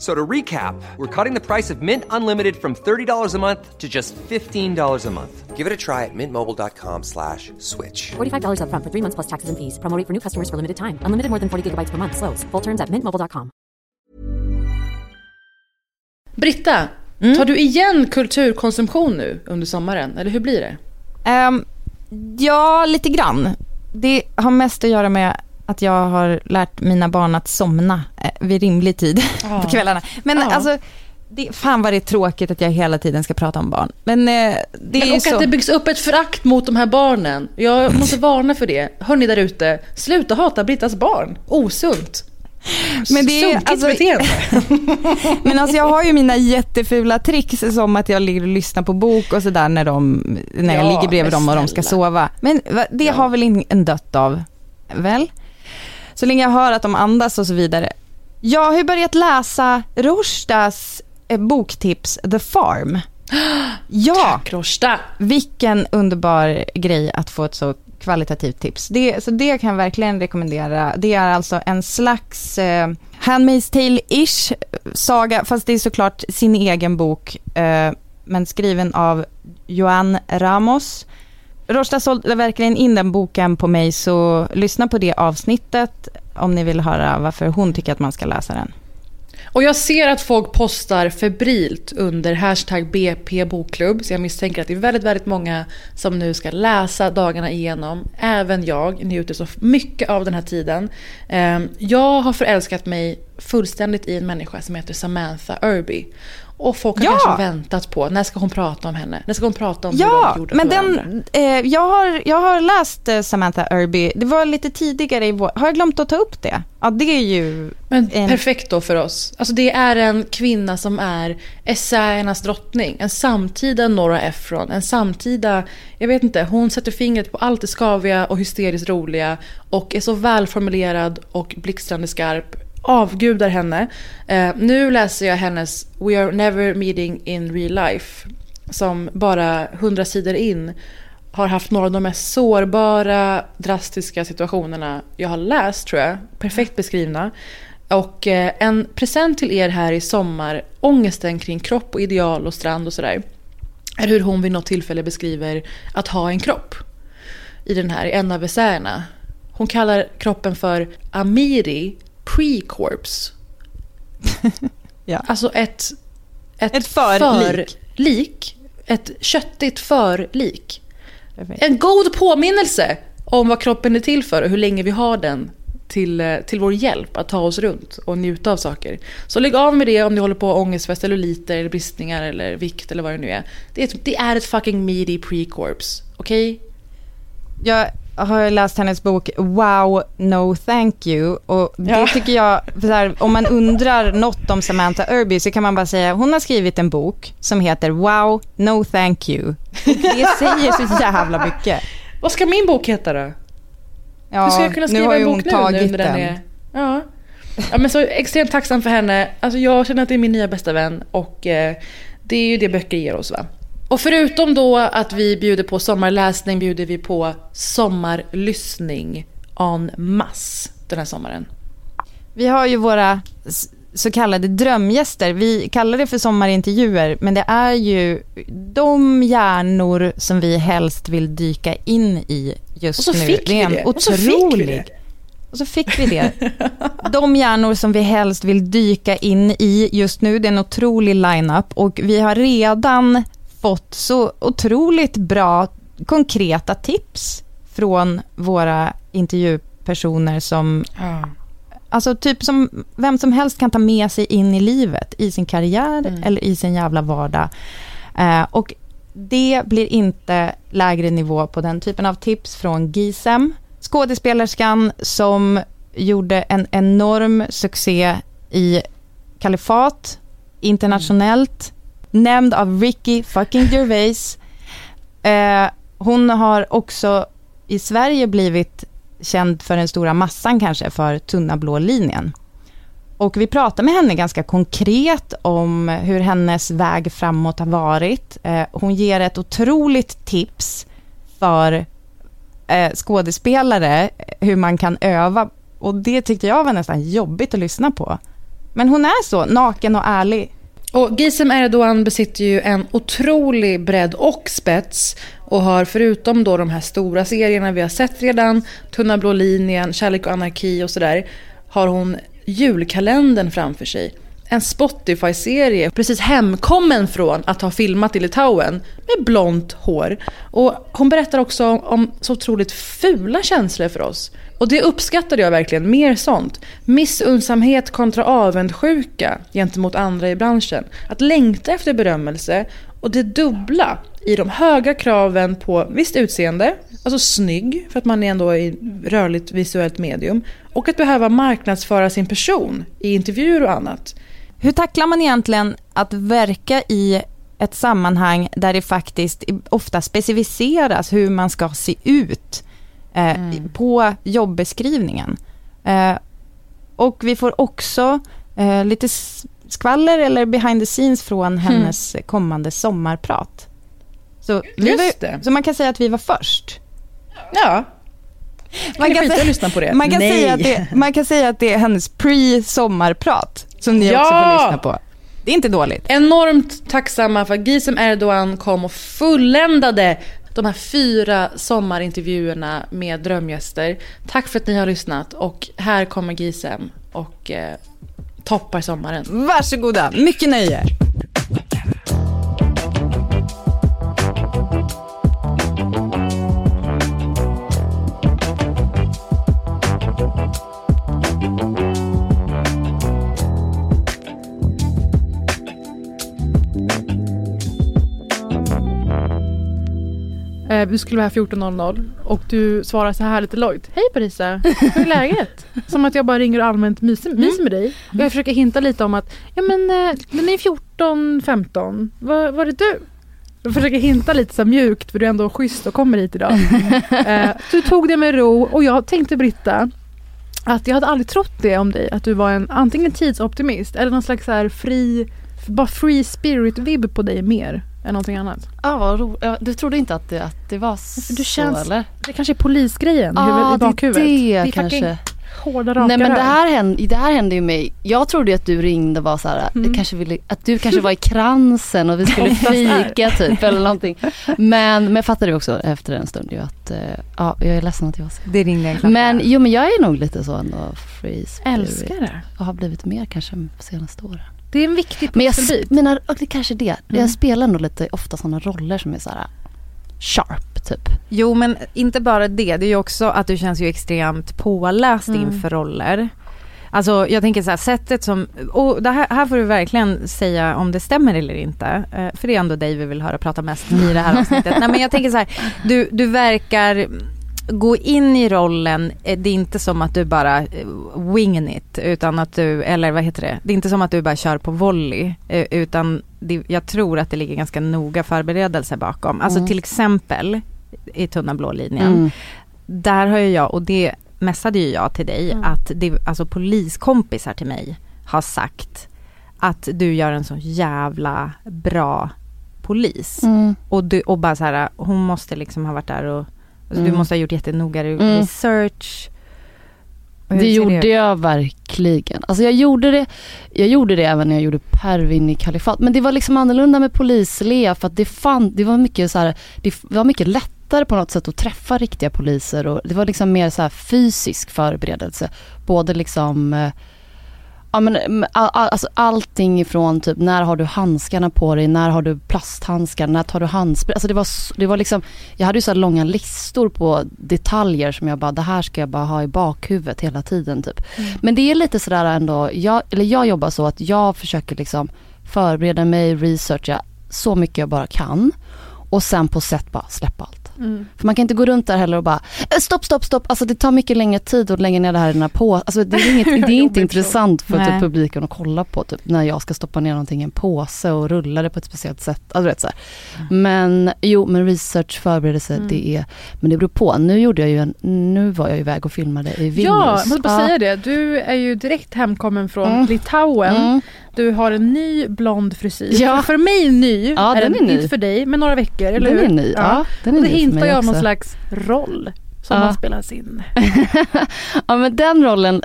So to recap, we're cutting the price of Mint Unlimited from $30 a month to just $15 a month. Give it a try at mintmobile.com slash switch. $45 upfront for three months plus taxes and fees. Promo for new customers for limited time. Unlimited more than 40 gigabytes per month. Slows. Full terms at mintmobile.com. Britta, tar du igen kulturkonsumtion nu under sommaren? Eller hur blir det? Ehm, ja, lite grann. Det har mest att göra med att jag har lärt mina barn att somna eh, vid rimlig tid Ja. på kvällarna. Men Ja. alltså, det, fan vad det är tråkigt att jag hela tiden ska prata om barn. Men eh, det Men är och så... att det byggs upp ett förakt mot de här barnen. Jag måste varna för det. Hörni där ute, sluta hata Brittas barn. Osunt. Men det är- Sunkigt alltså- beteende. Men alltså jag har ju mina jättefula tricks som att jag ligger och lyssnar på bok och sådär när, de, när jag Ja, ligger bredvid dem och de ska sova. Men det Ja. har väl ingen dött av, väl? Så länge jag hör att de andas och så vidare. Jag har ju börjat läsa Rushdas eh, boktips The Farm. Ja, Krosta. vilken underbar grej att få ett så kvalitativt tips. Det, så det kan jag verkligen rekommendera. Det är alltså en slags eh, Handmaid's Tale-ish saga, fast det är såklart sin egen bok, eh, men skriven av Joan Ramos. Rosta sålde verkligen in den boken på mig, så lyssna på det avsnittet om ni vill höra varför hon tycker att man ska läsa den. Och jag ser att folk postar febrilt under hashtag BP bokklubb. Så jag misstänker att det är väldigt, väldigt många som nu ska läsa dagarna igenom. Även jag njuter så mycket av den här tiden. Ehm, jag har förälskat mig fullständigt i en människa som heter Samantha Irby. Och folk har Ja! kanske väntat på, när ska hon prata om henne? När ska hon prata om hur Ja, de gjorde men den, eh, jag, har, jag har läst eh, Samantha Irby. Det var lite tidigare i vår... Har jag glömt att ta upp det? Ja, det är ju... Men en- perfekt då för oss. Alltså det är en kvinna som är essäernas drottning. En samtida Nora Ephron. En samtida, jag vet inte, hon sätter fingret på allt det skaviga och hysteriskt roliga. Och är så välformulerad och blixtrande skarp. Avgudar henne. Eh, nu läser jag hennes We are never meeting in real life. Som bara hundra sidor in har haft några av de mest sårbara, drastiska situationerna jag har läst tror jag. Perfekt beskrivna. Och eh, en present till er här i sommar, ångesten kring kropp och ideal och strand och sådär. Är hur hon vid något tillfälle beskriver att ha en kropp. I den här, i en av essäerna. Hon kallar kroppen för Amiri Pre-Corpse. Ja. Alltså ett... Ett förlik. förlik. Ett köttigt förlik. En god påminnelse om vad kroppen är till för och hur länge vi har den till, eh, till vår hjälp att ta oss runt och njuta av saker. Så lägg av med det om ni håller på ångest för celluliter eller bristningar eller vikt eller vad det nu är. Det är ett, det är ett fucking meaty pre-corpse. Okej? Jag har läst hennes bok Wow, no thank you. Och det Ja. tycker jag, här, om man undrar något om Samantha Irby så kan man bara säga, hon har skrivit en bok som heter Wow, no thank you. Och det säger så jävla mycket. Vad ska min bok heta då? Ja, Hur ska jag kunna nu skriva en bok nu tagit när den den. är... Ja. ja, men så extremt tacksam för henne. Alltså jag känner att det är min nya bästa vän och eh, det är ju det böcker ger oss va. Och förutom då att vi bjuder på sommarläsning bjuder vi på sommarlyssning en masse den här sommaren. Vi har ju våra så kallade drömgäster. Vi kallar det för sommarintervjuer, men det är ju de hjärnor som vi helst vill dyka in i just nu. det är en det. Och så fick vi otrolig... det. Och så fick vi det. De hjärnor som vi helst vill dyka in i just nu, det är en otrolig line-up och vi har redan fått så otroligt bra konkreta tips från våra intervjupersoner som Ja. alltså typ som vem som helst kan ta med sig in i livet, i sin karriär Mm. eller i sin jävla vardag. Eh, och det blir inte lägre nivå på den typen av tips från Gisem, skådespelerskan som gjorde en enorm succé i Kalifat, internationellt, nämnd av Ricky fucking Gervais. Eh, hon har också i Sverige blivit känd för den stora massan kanske, för tunna blå linjen. Och vi pratar med henne ganska konkret om hur hennes väg framåt har varit. Eh, hon ger ett otroligt tips för eh, skådespelare, eh, hur man kan öva. Och det tyckte jag var nästan jobbigt att lyssna på. Men hon är så, naken och ärlig. Och Gizem Erdogan besitter ju en otrolig bredd och spets och har förutom då de här stora serierna vi har sett redan, Tunna blå linjen, Kärlek och anarki och sådär, har hon julkalendern framför sig. En Spotify-serie precis hemkommen från att ha filmat i Litauen med blont hår. Och hon berättar också om, om så otroligt fula känslor för oss. Och det uppskattade jag verkligen, mer sånt. Missunnsamhet kontra avundsjuka gentemot andra i branschen. Att längta efter berömmelse och det dubbla i de höga kraven på visst utseende, alltså snygg för att man är ändå i rörligt visuellt medium. Och att behöva marknadsföra sin person i intervjuer och annat. Hur tacklar man egentligen att verka i ett sammanhang där det faktiskt ofta specificeras hur man ska se ut eh, på jobbeskrivningen? Eh, och vi får också eh, lite skvaller eller behind the scenes från hennes kommande sommarprat. Så, var, så man kan säga att vi var först. Ja, Man kan säga, man, kan säga att det, man kan säga att det är hennes pre-sommarprat som ni Ja! också får lyssna på. Det är inte dåligt. Enormt tacksamma för att Gisem Erdogan kom och fulländade de här fyra sommarintervjuerna med drömgäster. Tack för att ni har lyssnat och här kommer Gisem och eh, toppar sommaren. Varsågoda, mycket nöje. Eh, vi skulle vara här 14.00 och du svarar så här lite lojt. Hej Parisa, hur är läget? Som att jag bara ringer och allmänt myser, myser med dig. Och jag försöker hinta lite om att, ja men eh, den är 14, 15. Var, var är du? Jag försöker hinta lite så mjukt för du är ändå schysst och kommer hit idag. eh, du tog det med ro och jag tänkte Britta att jag hade aldrig trott det om dig. Att du var en antingen tidsoptimist eller någon slags så här fri, bara free spirit-vibb på dig mer än någonting annat. Ja, vad ro- Du trodde inte att det, att det var så du känns- eller? Det kanske är polisgrejen Ja, huvud- i det bakhuvudet. det är fucking kanske. Hårda raka Nej men det här, hände, det här hände ju mig. Jag trodde att du ringde och var så här, Mm. kanske ville, att du kanske var i kransen och vi skulle fika typ eller någonting. Men, men jag fattade också efter en stund ju att, eh, ja jag är ledsen att jag var så. Det ringde en. Men jo men jag är nog lite så ändå free spirit. Älskar det. Och har blivit mer kanske de senaste åren. Det är en viktig Men jag, pusselbit. mina, och det kanske är det. Mm. Jag spelar nog lite ofta sådana roller som är så här sharp typ. Jo, men inte bara det. Det är ju också att du känns ju extremt påläst Mm. inför roller. Alltså jag tänker så här, sättet som, och det här, här får du verkligen säga om det stämmer eller inte. Eh, För det är ändå dig vi vill höra prata mest i det här avsnittet. Nej men jag tänker så här, du, du verkar gå in i rollen, eh, det är inte som att du bara eh, wingen it, utan att du, eller vad heter det, det är inte som att du bara kör på volley, eh, utan det, jag tror att det ligger ganska noga förberedelse bakom. Alltså Mm. till exempel i tunna blå linjen, Mm. där har ju jag, och det messade ju jag till dig, Mm. att det, alltså poliskompisar till mig har sagt att du gör en så jävla bra polis. Mm. Och, du, och bara så här, hon måste liksom ha varit där och alltså, du Mm. måste ha gjort jättenoga Mm. research. Det gjorde ut? jag verkligen. Alltså jag gjorde det, jag gjorde det även när jag gjorde Pervin i Kalifat. Men det var liksom annorlunda med polislea för att det, fann, det var mycket så här, det var mycket lättare på något sätt att träffa riktiga poliser och det var liksom mer så här fysisk förberedelse. Både liksom, eh, Ja men mm, all, all, alltså allting ifrån typ när har du handskarna på dig, när har du plasthandskar, när tar du handsprit. Alltså det var, det var liksom, jag hade ju så långa listor på detaljer som jag bara, det här ska jag bara ha i bakhuvudet hela tiden typ. Men det är lite sådär ändå, jag, eller jag jobbar så att jag försöker liksom förbereda mig, researcha så mycket jag bara kan. Och sen på sätt bara släppa allt. För man kan inte gå runt där heller och bara "Eh, stopp, stopp, stopp. Alltså det tar mycket längre tid att lägga ner det här i den här på. Alltså det är, inget, det är inte intressant för typ publiken att kolla på typ när jag ska stoppa ner någonting i en påse och rulla det på ett speciellt sätt. Alltså, vet, så här. Men jo, men research, förberedelse, det är, men det beror på. Nu gjorde jag ju en, nu var jag iväg och filmade i Vilnius. Ja, jag måste bara säga det. Du är ju direkt hemkommen från Mm. Litauen. Mm. Du har en ny blond frisyr. Ja. För mig ny, Ja, är den den, är ny. inte för dig, men några veckor, eller Den hur? är ny. Ja, den är Och det ny hintar ju om någon slags roll som Ja. man spelas in. ja men den rollen,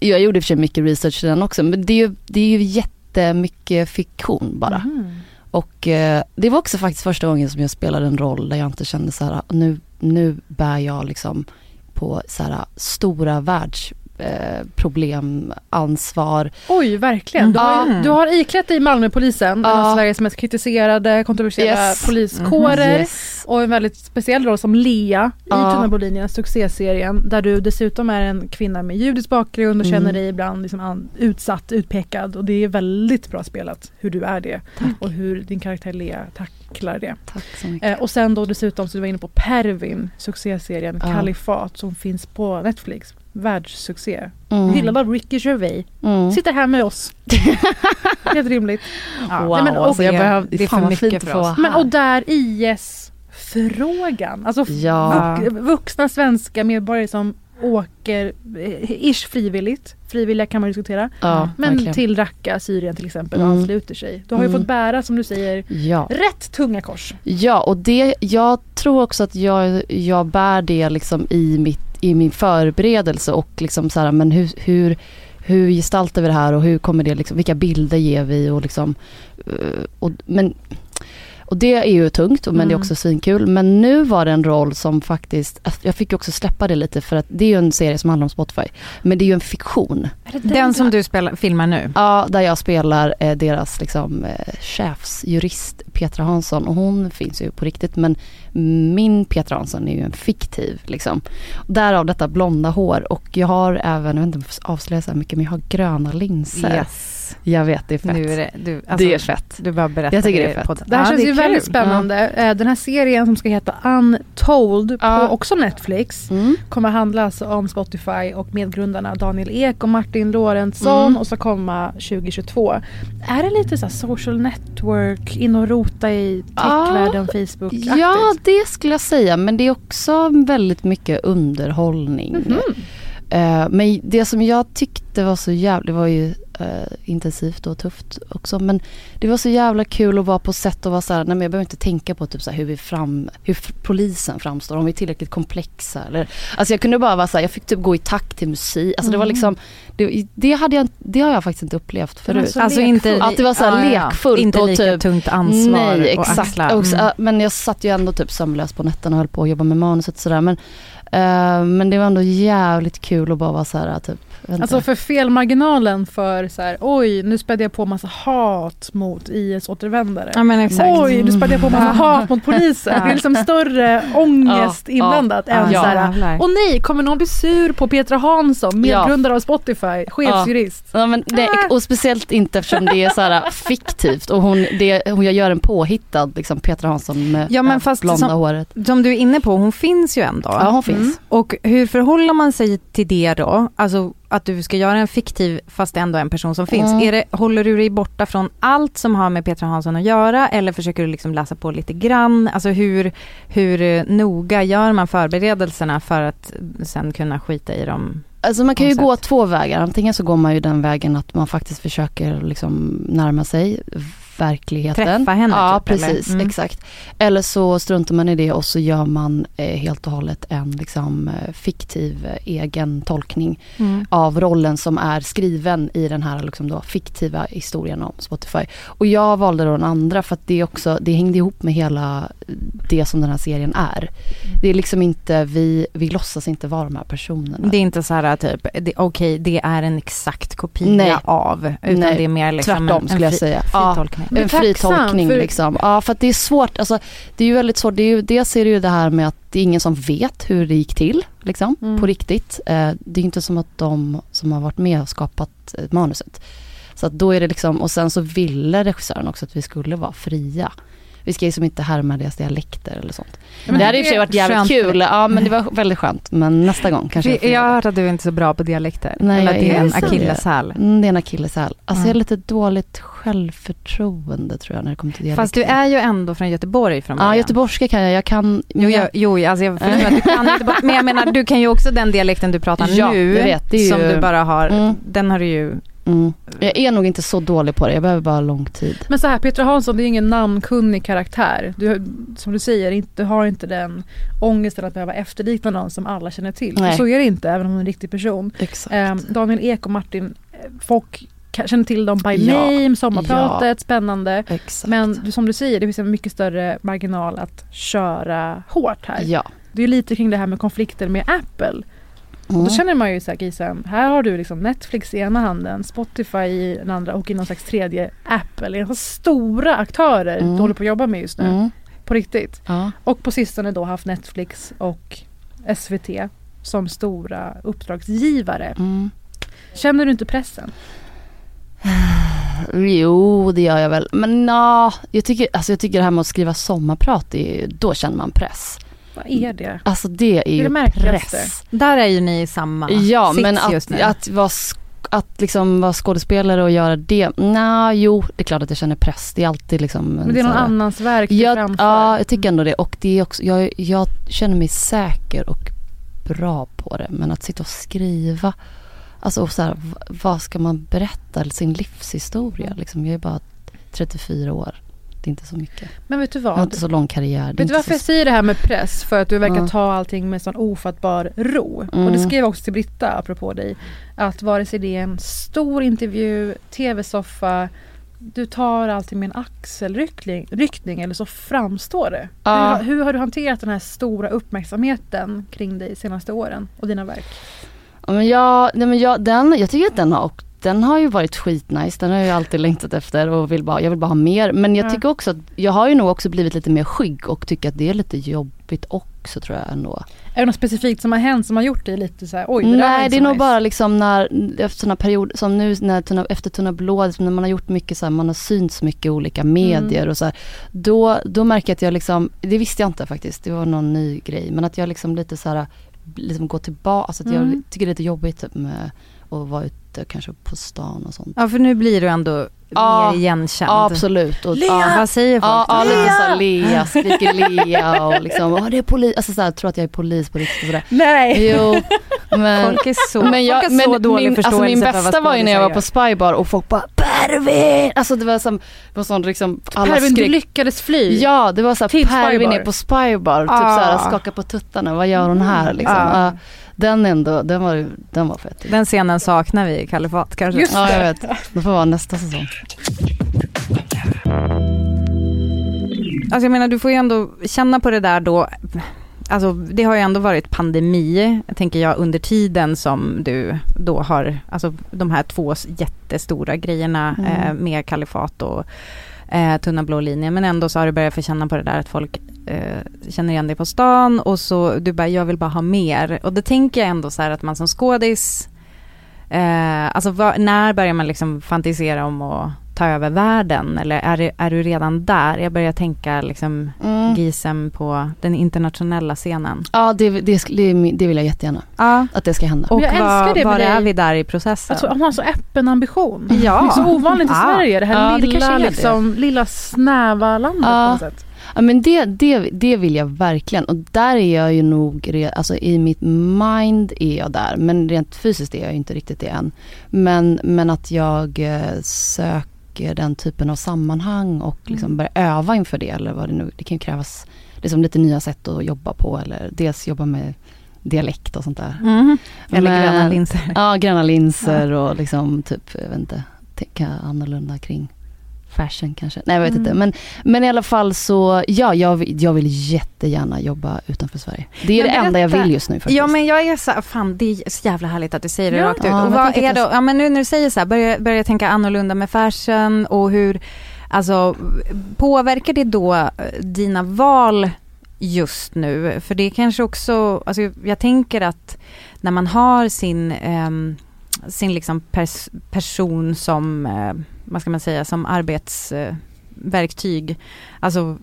jag gjorde i och för sig mycket research till den också, men det är ju, det är ju jättemycket fiktion bara. Mhm. Och eh, det var också faktiskt första gången som jag spelade en roll där jag inte kände så här, nu, nu bär jag liksom på så här stora världsproblem, ansvar. Oj, verkligen. Du har, Mm. du har iklätt dig Malmöpolisen, en Ja. av Sveriges mest kritiserade, kontroversiella Yes. poliskårer. Yes. Och en väldigt speciell roll som Lea i Ja. Tunna på linjen, succéserien. Där du dessutom är en kvinna med judisk bakgrund och Mm. känner dig ibland liksom utsatt, utpekad. Och det är väldigt bra spelat hur du är det. Och hur din karaktär Lea tacklar det. Tack så mycket. Eh, och sen då dessutom så du var inne på Pervin, succéserien Ja. Kalifat som finns på Netflix. Världssuccé. Mm. Hyllad av Ricky Gervais. Mm. Sitter här med oss. Helt rimligt. Ja. Wow, Nej, men, och- alltså jag det- behöv, det är fan för mycket fint för oss. Men och där IS-frågan. Alltså Ja. vux- vuxna svenska medborgare som åker eh, ish frivilligt. Frivilliga kan man diskutera. ja, Men verkligen. till Raqqa, Syrien till exempel och Mm. ansluter sig. Du har ju Mm. fått bära som du säger Ja. rätt tunga kors. Ja, och det, jag tror också att jag, jag bär det liksom i, mitt, i min förberedelse och liksom så här, men hur, hur, hur gestaltar vi det här och hur kommer det liksom, vilka bilder ger vi och liksom, eh, och, men, och det är ju tungt men det är Mm. också svinkul. Men nu var det en roll som faktiskt, jag fick ju också släppa det lite för att det är ju en serie som handlar om Spotify. Men det är ju en fiktion. Den som du spelar, filmar nu. Ja, där jag spelar eh, deras liksom, eh, chefsjurist Petra Hansson och hon finns ju på riktigt men min Petra Hansson är ju en fiktiv liksom. Därav detta blonda hår och jag har även, jag vet inte om jag får avslöja så här mycket men jag har gröna linser. Yes. Jag vet, det är fett. Nu är det, du, alltså, det är fett. Du bara berättar Jag tycker det är fett. podden. Det här Ja, känns är ju kul. väldigt spännande. Eh, Den här serien som ska heta Untold Ja. på också Netflix Mm. kommer handla alltså om Spotify och medgrundarna Daniel Ek och Martin Lorentzon Mm. och ska komma 2022. Är det lite så här social network, in och rota i techvärlden, Facebook Ja, det skulle jag säga men det är också väldigt mycket underhållning. Mhm. Eh, men det som jag tyckte var så jävla, det var ju eh, intensivt och tufft också men det var så jävla kul att vara på set och vara så här, nej men jag behöver inte tänka på typ så här hur vi fram, hur polisen framstår, om vi är tillräckligt komplexa eller, alltså jag kunde bara vara så här, jag fick typ gå i takt till musik, alltså det var liksom, det, det hade jag, det har jag faktiskt inte upplevt förut. så Alltså inte, Att det var så här lekfullt Inte och lika typ- tungt ansvar Nej, och exakt. axla. Och så- Mm. Men jag satt ju ändå typ sömnlös på nätterna och höll på att jobba med manuset och sådär. Men, eh, men det var ändå jävligt kul att bara vara så här typ. Vänta. Alltså för felmarginalen för så här, oj nu spädde jag på massa hat mot IS-återvändare. Ja men exakt. Oj, nu spädde jag på massa hat mot polisen. Det är liksom större ångest Ja, inblandat ja, än ja. så här. Åh nej, kommer någon bli sur på Petra Hansson, medgrundare av Spotify, chefsjurist? Ja, men det, Ah. och speciellt inte eftersom det är så här fiktivt och hon, det, hon jag gör en påhittad liksom Petra Hansson med Ja, men äh, fast blonda som- håret. Som du är inne på, hon finns ju ändå. Ja hon finns. Mm. Och hur förhåller man sig till det då? Alltså att du ska göra en fiktiv fast ändå en person som finns. Mm. Är det, håller du dig borta från allt som har med Petra Hansson att göra eller försöker du liksom läsa på lite grann? Alltså hur, hur eh, noga gör man förberedelserna för att sen kunna skita i dem? Alltså man kan ju Koncept. gå två vägar. Antingen så går man ju den vägen att man faktiskt försöker liksom närma sig verkligheten. Träffa henne Ja, typ, precis. Mm. Exakt. Eller så struntar man i det och så gör man eh, helt och hållet en liksom, eh, fiktiv eh, egen tolkning Mm. av rollen som är skriven i den här liksom då, fiktiva historien om Spotify. Och jag valde då den andra för att det, också, det hängde ihop med hela det som den här serien är. Det är liksom inte, vi, vi låtsas inte vara de här personerna. Det är inte så här typ, okej det är en exakt kopia Nej. av. Utan Nej, det är mer liksom Tvärtom en, skulle en jag fri, säga. fri Ja, en fri tolkning för- liksom. Ja för det är svårt, alltså det är ju väldigt svårt. Det är ju, dels är det ju det här med att det är ingen som vet hur det gick till liksom Mm. på riktigt. Eh, det är inte som att de som har varit med och skapat eh, manuset. Så då är det liksom, och sen så ville regissören också att vi skulle vara fria. Vi ska liksom inte härma deras dialekter eller sånt. men det hade i och för sig är varit jävligt kul. Ja men det var väldigt skönt. Men nästa gång kanske jag jag har hört att du är inte så bra på dialekter. Nej, Eller det är är en akilleshäl. Mm, det är en akilleshäl. Alltså jag har Mm. lite dåligt självförtroende tror jag när det kommer till dialekter. Fast du är ju ändå från Göteborg från början. Ja, göteborgska kan jag. Jag kan... Jo, jag, jo alltså jag förstår att du kan Göteborg, men jag menar du kan ju också den dialekten du pratar Ja, nu. jag vet, det är ju- Som du bara har, Mm. den har du ju Mm. Jag är nog inte så dålig på det. Jag behöver bara lång tid. Men så här, Petra Hansson det är ingen namnkunnig karaktär. Du, som du säger, du har inte den ångesten att behöva efterlikna någon som alla känner till. Nej. Så är det inte, även om hon är en riktig person. Ehm, Daniel Ek och Martin, eh, folk känner till dem by Ja. name, sommarpratet, spännande. Exakt. Men som du säger, det finns en mycket större marginal att köra hårt här. Ja. Det är lite kring det här med konflikter med Apple. Mm. Då känner man ju så här, Gisen, här har du liksom Netflix i ena handen, Spotify i den andra och i någon slags tredje Apple. Det är så stora aktörer Mm. du håller på att jobba med just nu. Mm. På riktigt. Ja. Och på sistone då haft Netflix och SVT som stora uppdragsgivare. Mm. Känner du inte pressen? Jo, det gör jag väl. Men na, jag, tycker, alltså jag tycker det här med att skriva sommarprat, det då känner man press. Vad är det? Alltså det är Det ju är det press. Där är ju ni i samma Ja, sits men just nu. att, att, vara, att liksom vara skådespelare och göra det, nej, jo, det är klart att jag känner press. Det är alltid liksom... en Men det är någon här- annans verk du jag, framför. Ja, jag tycker ändå det. Och det är också, jag, jag känner mig säker och bra på det. Men att sitta och skriva, alltså och så här, vad ska man berätta? Sin livshistoria liksom. Jag är bara 34 år. Inte så mycket. Men vet du Jag har vad? inte så lång karriär. Vet du varför jag säger det här med press? För att du verkar Ja. ta allting med sån ofattbar ro. Mm. Och det skrev jag också till Britta apropå dig. Att vare sig det är en stor intervju, tv-soffa, du tar allting med en axelryckning ryckning, eller så framstår det. Ja. Hur, hur har du hanterat den här stora uppmärksamheten kring dig senaste åren och dina verk? Ja, men jag, nej men jag, den, jag tycker att den har, den har ju varit skitnice. Den har jag alltid längtat efter och vill bara, jag vill bara ha mer. Men jag Ja. tycker också att jag har ju nog också blivit lite mer skygg och tycker att det är lite jobbigt också tror jag ändå. Är det något specifikt som har hänt som har gjort dig lite så här, oj det Nej det är nog nice. bara liksom när, efter sådana perioder som nu när tunna, efter Tunna blå, liksom när man har gjort mycket så här, man har synts mycket i olika medier och så här, då, då märker jag att jag liksom, det visste jag inte faktiskt, det var någon ny grej, men att jag liksom lite så här, liksom går tillbaka, alltså att jag Mm. tycker det är lite jobbigt typ, med att vara ute kanske på stan och sånt. Ja för nu blir du ändå Ja. mer igenkänd. Ja absolut. Och, Ja, ja, vad säger folk Ja, ja lite såhär Lea, skriker Lea och liksom, åh det är polis, alltså såhär, tror att jag är polis på riktigt och sådär. Nej! Jo, men Folk är så, men jag, folk har så men dålig min, förståelse alltså min för vad bästa var ju när jag var på Spybar och folk bara Pervin! Alltså det var som, var sån liksom, alla Pervin, du skrek. lyckades fly. Ja det var såhär Pervin är på Spybar, typ Ah. såhär skaka på tuttarna, vad gör hon här liksom? Ah. Ja, den ändå, den var, den var gör. Den scenen saknar vi i Kalifat kanske. Just Ja jag vet, det får vara nästa säsong. Alltså jag menar du får ju ändå känna på det där då. Alltså det har ju ändå varit pandemi, tänker jag, under tiden som du då har, alltså de här två jättestora grejerna Mm. eh, med kalifat och eh, tunna blå linjen. Men ändå så har du börjat få känna på det där att folk eh, känner igen dig på stan och så du bara, jag vill bara ha mer. Och det tänker jag ändå så här att man som skådis, eh, alltså vad, när börjar man liksom fantisera om att ta över världen? Eller är, det, är du redan där? Jag börjar tänka liksom Mm. Gisem på den internationella scenen. Ja det, det, det, vill jag jättegärna, Ja. att det ska hända. Och jag älskar det var är vi där i processen? Alltså, han har så öppen ambition. Ja. Det är så ovanligt i Ja. Sverige, det här Ja, det lilla, kanske är det. liksom, lilla snäva landet Ja. på något sätt. Ja men det, det, det vill jag verkligen och där är jag ju nog, alltså i mitt mind är jag där men rent fysiskt är jag inte riktigt det än. Men, men att jag eh, söker den typen av sammanhang och liksom Mm. börja öva inför det eller vad det nu, det kan ju krävas liksom lite nya sätt att jobba på eller dels jobba med dialekt och sånt där. Mhm. Eller Men- gröna linser. Ja, gröna linser och liksom typ, jag vet inte, tänka annorlunda kring fashion kanske. Nej jag vet Mm. inte. Men, men i alla fall så, ja jag, jag vill jättegärna jobba utanför Sverige. Det är Men det enda jag vill just nu faktiskt. Ja men jag är så fan det är så jävla härligt att du säger det Ja. rakt ut. Ja, och vad är då, ja men nu när du säger så här, börjar, börjar jag tänka annorlunda med fashion och hur, alltså påverkar det då eh, dina val just nu? För det kanske också, alltså jag tänker att när man har sin, ehm, sin liksom pers, person som, eh, vad ska man säga, som arbetsverktyg. Alltså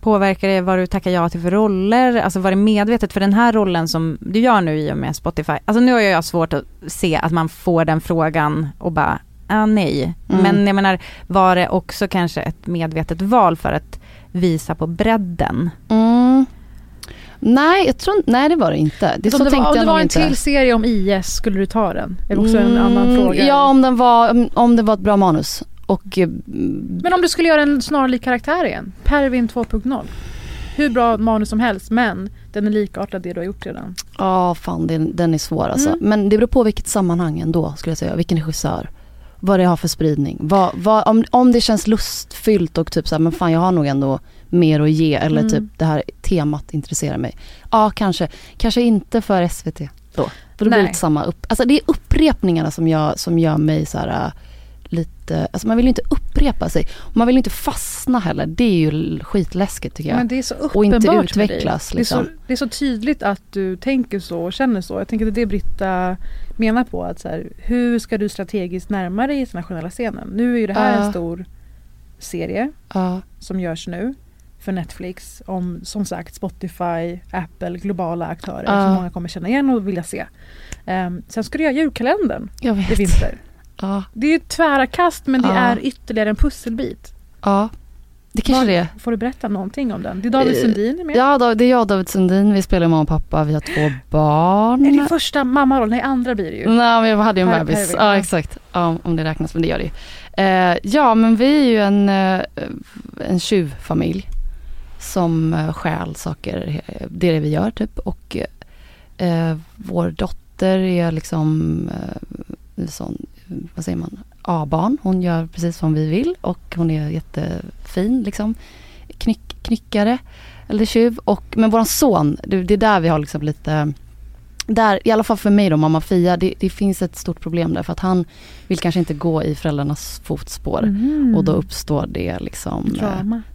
påverkar det vad du tackar ja till för roller? Alltså var det medvetet? För den här rollen som du gör nu i och med Spotify. Alltså nu har jag svårt att se att man får den frågan och bara, ah, nej. Mm. Men jag menar, var det också kanske ett medvetet val för att visa på bredden? Mm. Nej, jag tror, nej det var det inte. Det, om så det var, om det var en inte. till serie om IS, skulle du ta den? Det är också en Mm, annan fråga. Ja, om, den var, om- det var ett bra manus. Och, eh, Men om du skulle göra en snarlik karaktär igen? Pervin 2.0. Hur bra manus som helst men den är likartad det du har gjort redan. Ja, fan den, den är svår alltså. Mm. Men det beror på vilket sammanhang ändå skulle jag säga. Vilken regissör. Vad det har för spridning. Vad, vad, om, om det känns lustfyllt och typ så här, men fan jag har nog ändå mer att ge. Eller Mm. typ det här temat intresserar mig. Ja, kanske. Kanske inte för SVT då. För då blir det samma upp, Alltså det är upprepningarna som, jag, som gör mig så här äh, lite, alltså man vill ju inte upprepa sig. Man vill inte fastna heller. Det är ju skitläskigt tycker jag. Men det är så Och inte uppenbart utvecklas, dig. Det är, så, liksom. det är så tydligt att du tänker så och känner så. Jag tänker att det är det Britta menar på. Att så här, hur ska du strategiskt närma dig internationella scenen? Nu är ju det här Ja. en stor serie Ja. som görs nu för Netflix om som sagt Spotify, Apple, globala aktörer Ja. som många kommer känna igen och vilja se. Um, sen ska du göra julkalendern Jag vet. i vinter. Ja. Det är ju tvära kast men det Ja. är ytterligare en pusselbit. ja. Det kanske det är. Får du berätta någonting om den? Det är David Eh, Sundin är med. Ja, det är jag och David Sundin. Vi spelar mamma och pappa. Vi har två barn. Är det första mammarollen? Nej, andra blir det ju. Nej, men jag hade ju en Per- bebis. Pervin, Ja, ja. exakt. Ja, om det räknas, men det gör det ju. Eh, ja, men vi är ju en, eh, en tjuvfamilj som eh, stjäl saker. eh, Det är det vi gör typ. Och eh, vår dotter är liksom eh, sån, vad säger man, A-barn. Hon gör precis som vi vill och hon är jättefin liksom. Knyck, knyckare eller tjuv. Och, men våran son, det, är där vi har liksom lite där, i alla fall för mig då, mamma Fia, det, det finns ett stort problem där för att han vill kanske inte gå i föräldrarnas fotspår. Mm. Och då uppstår det liksom eh,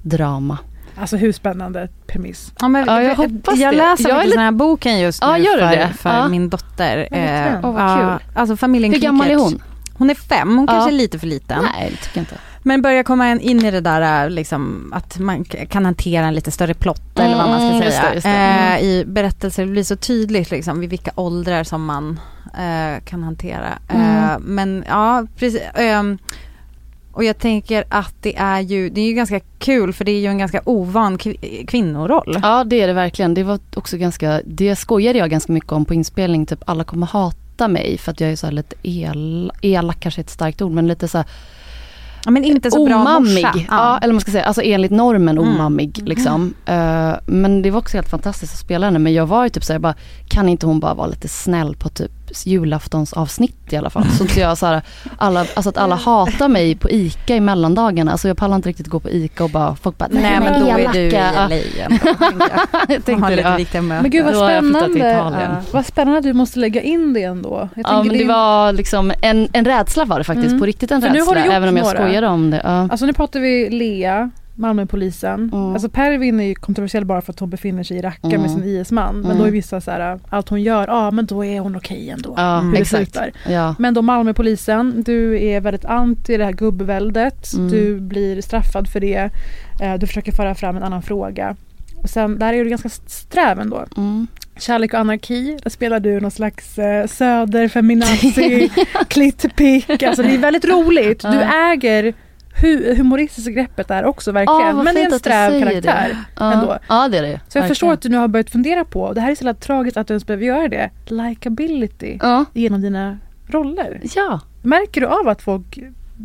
Drama. Alltså hur spännande premiss. Ja, men, Ja, jag hoppas jag det. läser Jag den här boken just nu Ja, för, det? för Ja. min dotter. Ja, verkligen. Åh, vad ja, Alltså familjen Hur gammal är hon? Hon är fem, hon Ja. kanske är lite för liten. Nej, det tycker jag inte. Men börjar komma in i det där liksom, att man kan hantera en lite större plott eller vad man ska Mm, säga. just det, just det. Mm. Eh, I berättelser det blir så tydligt liksom vid vilka åldrar som man eh, kan hantera. Eh, Mm. men ja, precis. ehm, och jag tänker att det är ju, det är ju ganska kul för det är ju en ganska ovan kv- kvinnoroll. Ja, det är det verkligen. Det var också ganska, det skojade jag ganska mycket om på inspelning. Typ alla kommer hata mig för att jag är så här lite el, elak kanske är ett starkt ord men lite så här Ja, men inte så bra omammig. morsa. Ja. eller man ska säga, alltså enligt normen Mm. omammig liksom. Eh, men det var också helt fantastiskt att spela henne. Men jag var ju typ såhär, bara, kan inte hon bara vara lite snäll på typ julaftonsavsnitt i alla fall. Så inte jag så här, alla, alltså att alla hatar mig på ICA i mellandagarna. Alltså jag pallar inte riktigt gå på ICA och bara, folk bara, Nej men då är du i elaka." LA ändå, jag. tänkte det. Ja. Men gud vad spännande. Ja, vad spännande att du måste lägga in det ändå. Jag Ja men det är- var liksom en, en rädsla var det faktiskt, Mm. på riktigt en För nu har rädsla. du gjort Även om jag några. skojade om det. Ja. Alltså nu pratar vi Lea, Malmöpolisen. Mm. Alltså Pervin är ju kontroversiell bara för att hon befinner sig i Raqqa Mm. med sin IS-man. Men Mm. då är vissa så här, allt hon gör, ja men då är hon okej ändå. Ja, Hur det exakt. slutar. Ja. Men då Malmöpolisen, du är väldigt anti det här gubbväldet. Mm. Du blir straffad för det. Eh, Du försöker föra fram en annan fråga. Och sen, där är du ganska sträv ändå. Mm. Kärlek och anarki, där spelar du någon slags eh, söderfeminazi, klittpick. Alltså det är väldigt roligt. Du äger hu- humoristiska greppet där också verkligen. Vad Men det är en sträv karaktär. det. Ändå. Ja det är det Så jag verkligen. förstår att du nu har börjat fundera på, det här är så jävla tragiskt att du ens behöver göra det, likability Ja. genom dina roller. Ja. Märker du av att folk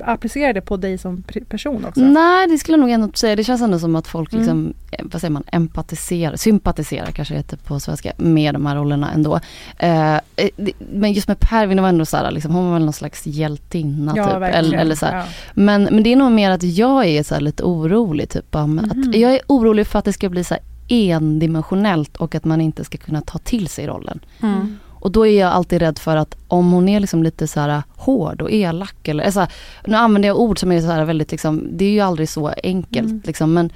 applicera det på dig som person också? Nej, det skulle jag nog ändå säga. Det känns ändå som att folk Mm. liksom, eh, vad säger man, empatiserar, sympatiserar kanske heter på svenska, med de här rollerna ändå. Eh, eh, det- men just med Pervin var ändå så här, liksom, hon var väl någon slags hjältinna ja, typ. verkligen. Eller, eller så. Ja. Men, men det är nog mer att jag är så lite orolig. Typ, om Mhm. att jag är orolig för att det ska bli så endimensionellt och att man inte ska kunna ta till sig rollen. Mm. Och då är jag alltid rädd för att om hon är liksom lite så här hård och elak eller så här, nu använder jag ord som är så här väldigt liksom, det är ju aldrig så enkelt Mm. liksom men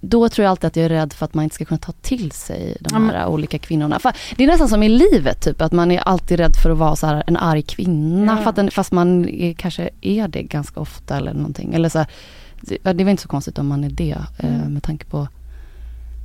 då tror jag alltid att jag är rädd för att man inte ska kunna ta till sig de här olika kvinnorna. För det är nästan som i livet typ, att man är alltid rädd för att vara så här en arg kvinna att den, fast man är, kanske är det ganska ofta eller någonting. Eller så här, det, det är väl inte så konstigt om man är det eh, Mm. med tanke på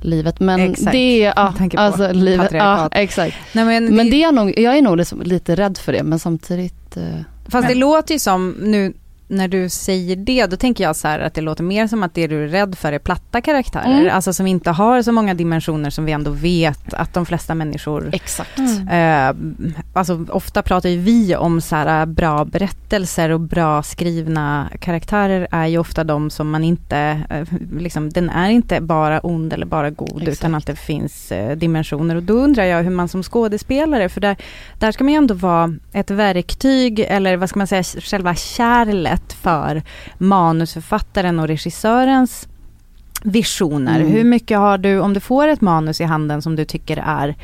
livet. Men Exakt, det är, ja, på alltså livet, ja, exakt. Nej, men Men det, är nog, jag är nog liksom lite rädd för det men samtidigt eh, fast det låter ju som nu när du säger det, då tänker jag så här att det låter mer som att det du är rädd för är platta karaktärer. Mm. Alltså som inte har så många dimensioner som vi ändå vet att de flesta människor exakt. Mm. Eh, alltså ofta pratar ju vi om så här bra berättelser och bra skrivna karaktärer är ju ofta de som man inte, eh, liksom den är inte bara ond eller bara god Exakt. utan att det finns eh, dimensioner och då undrar jag hur man som skådespelare, för där, där ska man ju ändå vara ett verktyg eller vad ska man säga, själva kärlet för manusförfattaren och regissörens visioner. Mm. Hur mycket har du, om du får ett manus i handen som du tycker är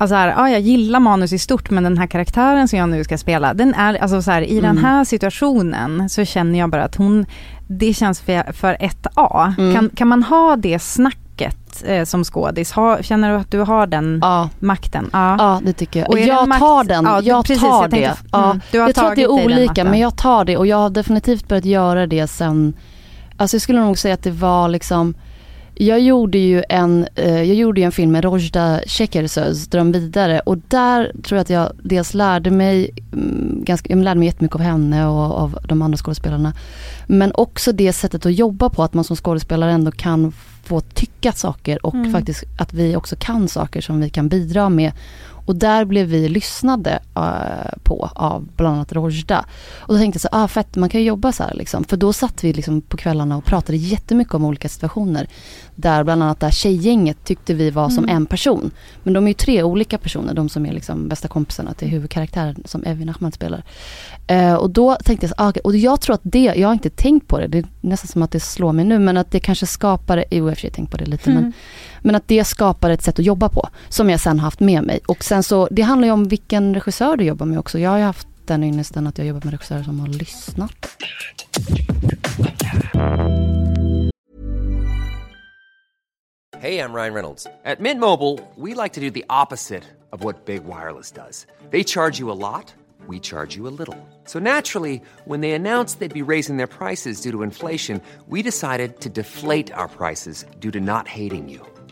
Alltså här, ja, jag gillar manus i stort men den här karaktären som jag nu ska spela, den är, alltså så här, i den Mm. här situationen så känner jag bara att hon, det känns för, för ett A. Mm. Kan, kan man ha det snacket eh, som skådis? Ha, känner du att du har den Ja, makten? Ja. ja det tycker jag. Och jag makt- tar den, Ja, jag precis, tar jag tänkte- det. Ja. mm, jag tror att det är olika men jag tar det och jag har definitivt börjat göra det sen, alltså jag skulle nog säga att det var liksom jag gjorde ju en, eh, jag gjorde en film med Rojda Şekersöz, Dröm vidare och där tror jag att jag dels lärde mig, mm, ganska, jag lärde mig jättemycket av henne och av de andra skådespelarna. Men också det sättet att jobba på, att man som skådespelare ändå kan få tycka saker och Mm. faktiskt att vi också kan saker som vi kan bidra med. Och där blev vi lyssnade eh, på av bland annat Rojda. Och då tänkte jag så ah fett, man kan ju jobba så här liksom. För då satt vi liksom på kvällarna och pratade jättemycket om olika situationer. Där bland annat där tjejgänget tyckte vi var som Mm. en person. Men de är ju tre olika personer, de som är liksom bästa kompisarna till huvudkaraktären som Evin Ahmad spelar. Eh, och då tänkte jag så, ah, okej. och jag tror att det, jag har inte tänkt på det, det är nästan som att det slår mig nu, men att det kanske skapar, jo jag har tänkt på det lite, men, men att det skapar ett sätt att jobba på, som jag sen haft med mig. Och sen så, det handlar ju om vilken regissör du jobbar med också. Jag har ju haft den ynnesten att jag jobbat med regissörer som har lyssnat. Hej, jag Ryan Reynolds. På Mint Mobile, we like to do the opposite of what Big Wireless does. They charge you a lot, we charge you a little. So naturally, when they announced they'd be raising their prices due to inflation, we decided to deflate our prices due to not hating you.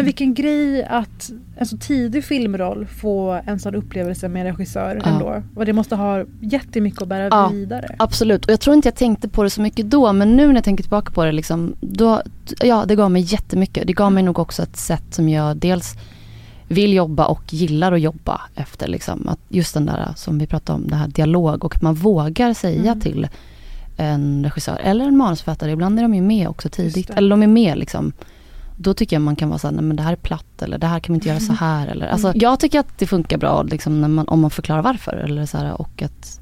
Men vilken grej att en så tidig filmroll få en sån upplevelse med regissör Ja. ändå. Och det måste ha jättemycket att bära Ja. vidare. Absolut, och jag tror inte jag tänkte på det så mycket då, men nu när jag tänker tillbaka på det, liksom, då, ja det gav mig jättemycket. Det gav mig nog också ett sätt som jag dels vill jobba och gillar att jobba efter. Liksom. Att just den där som vi pratade om, det här dialog och att man vågar säga Mm. till en regissör eller en manusförfattare, ibland är de ju med också tidigt, eller de är med liksom. Då tycker jag man kan vara såhär, nej men det här är platt eller det här kan vi inte göra så här. Eller, alltså, jag tycker att det funkar bra liksom, när man, om man förklarar varför. Eller så här, och att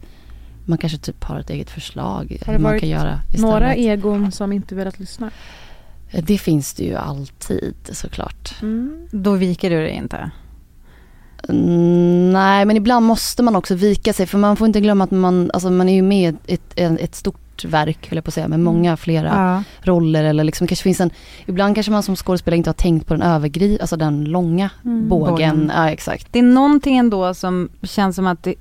man kanske typ har ett eget förslag. Har det man varit kan göra Några istället. egon som inte velat lyssna. Det finns det ju alltid såklart. Mm. Då viker du dig inte? Mm, Nej, men ibland måste man också vika sig för man får inte glömma att man, alltså man är ju med i ett, ett, ett stort verk, vill jag på att säga, med många flera Ja. roller eller liksom kanske finns en, ibland kanske man som skådespelare inte har tänkt på den övergri, alltså den långa bågen. Bågen. Ja, exakt. Det är någonting ändå som känns som att det,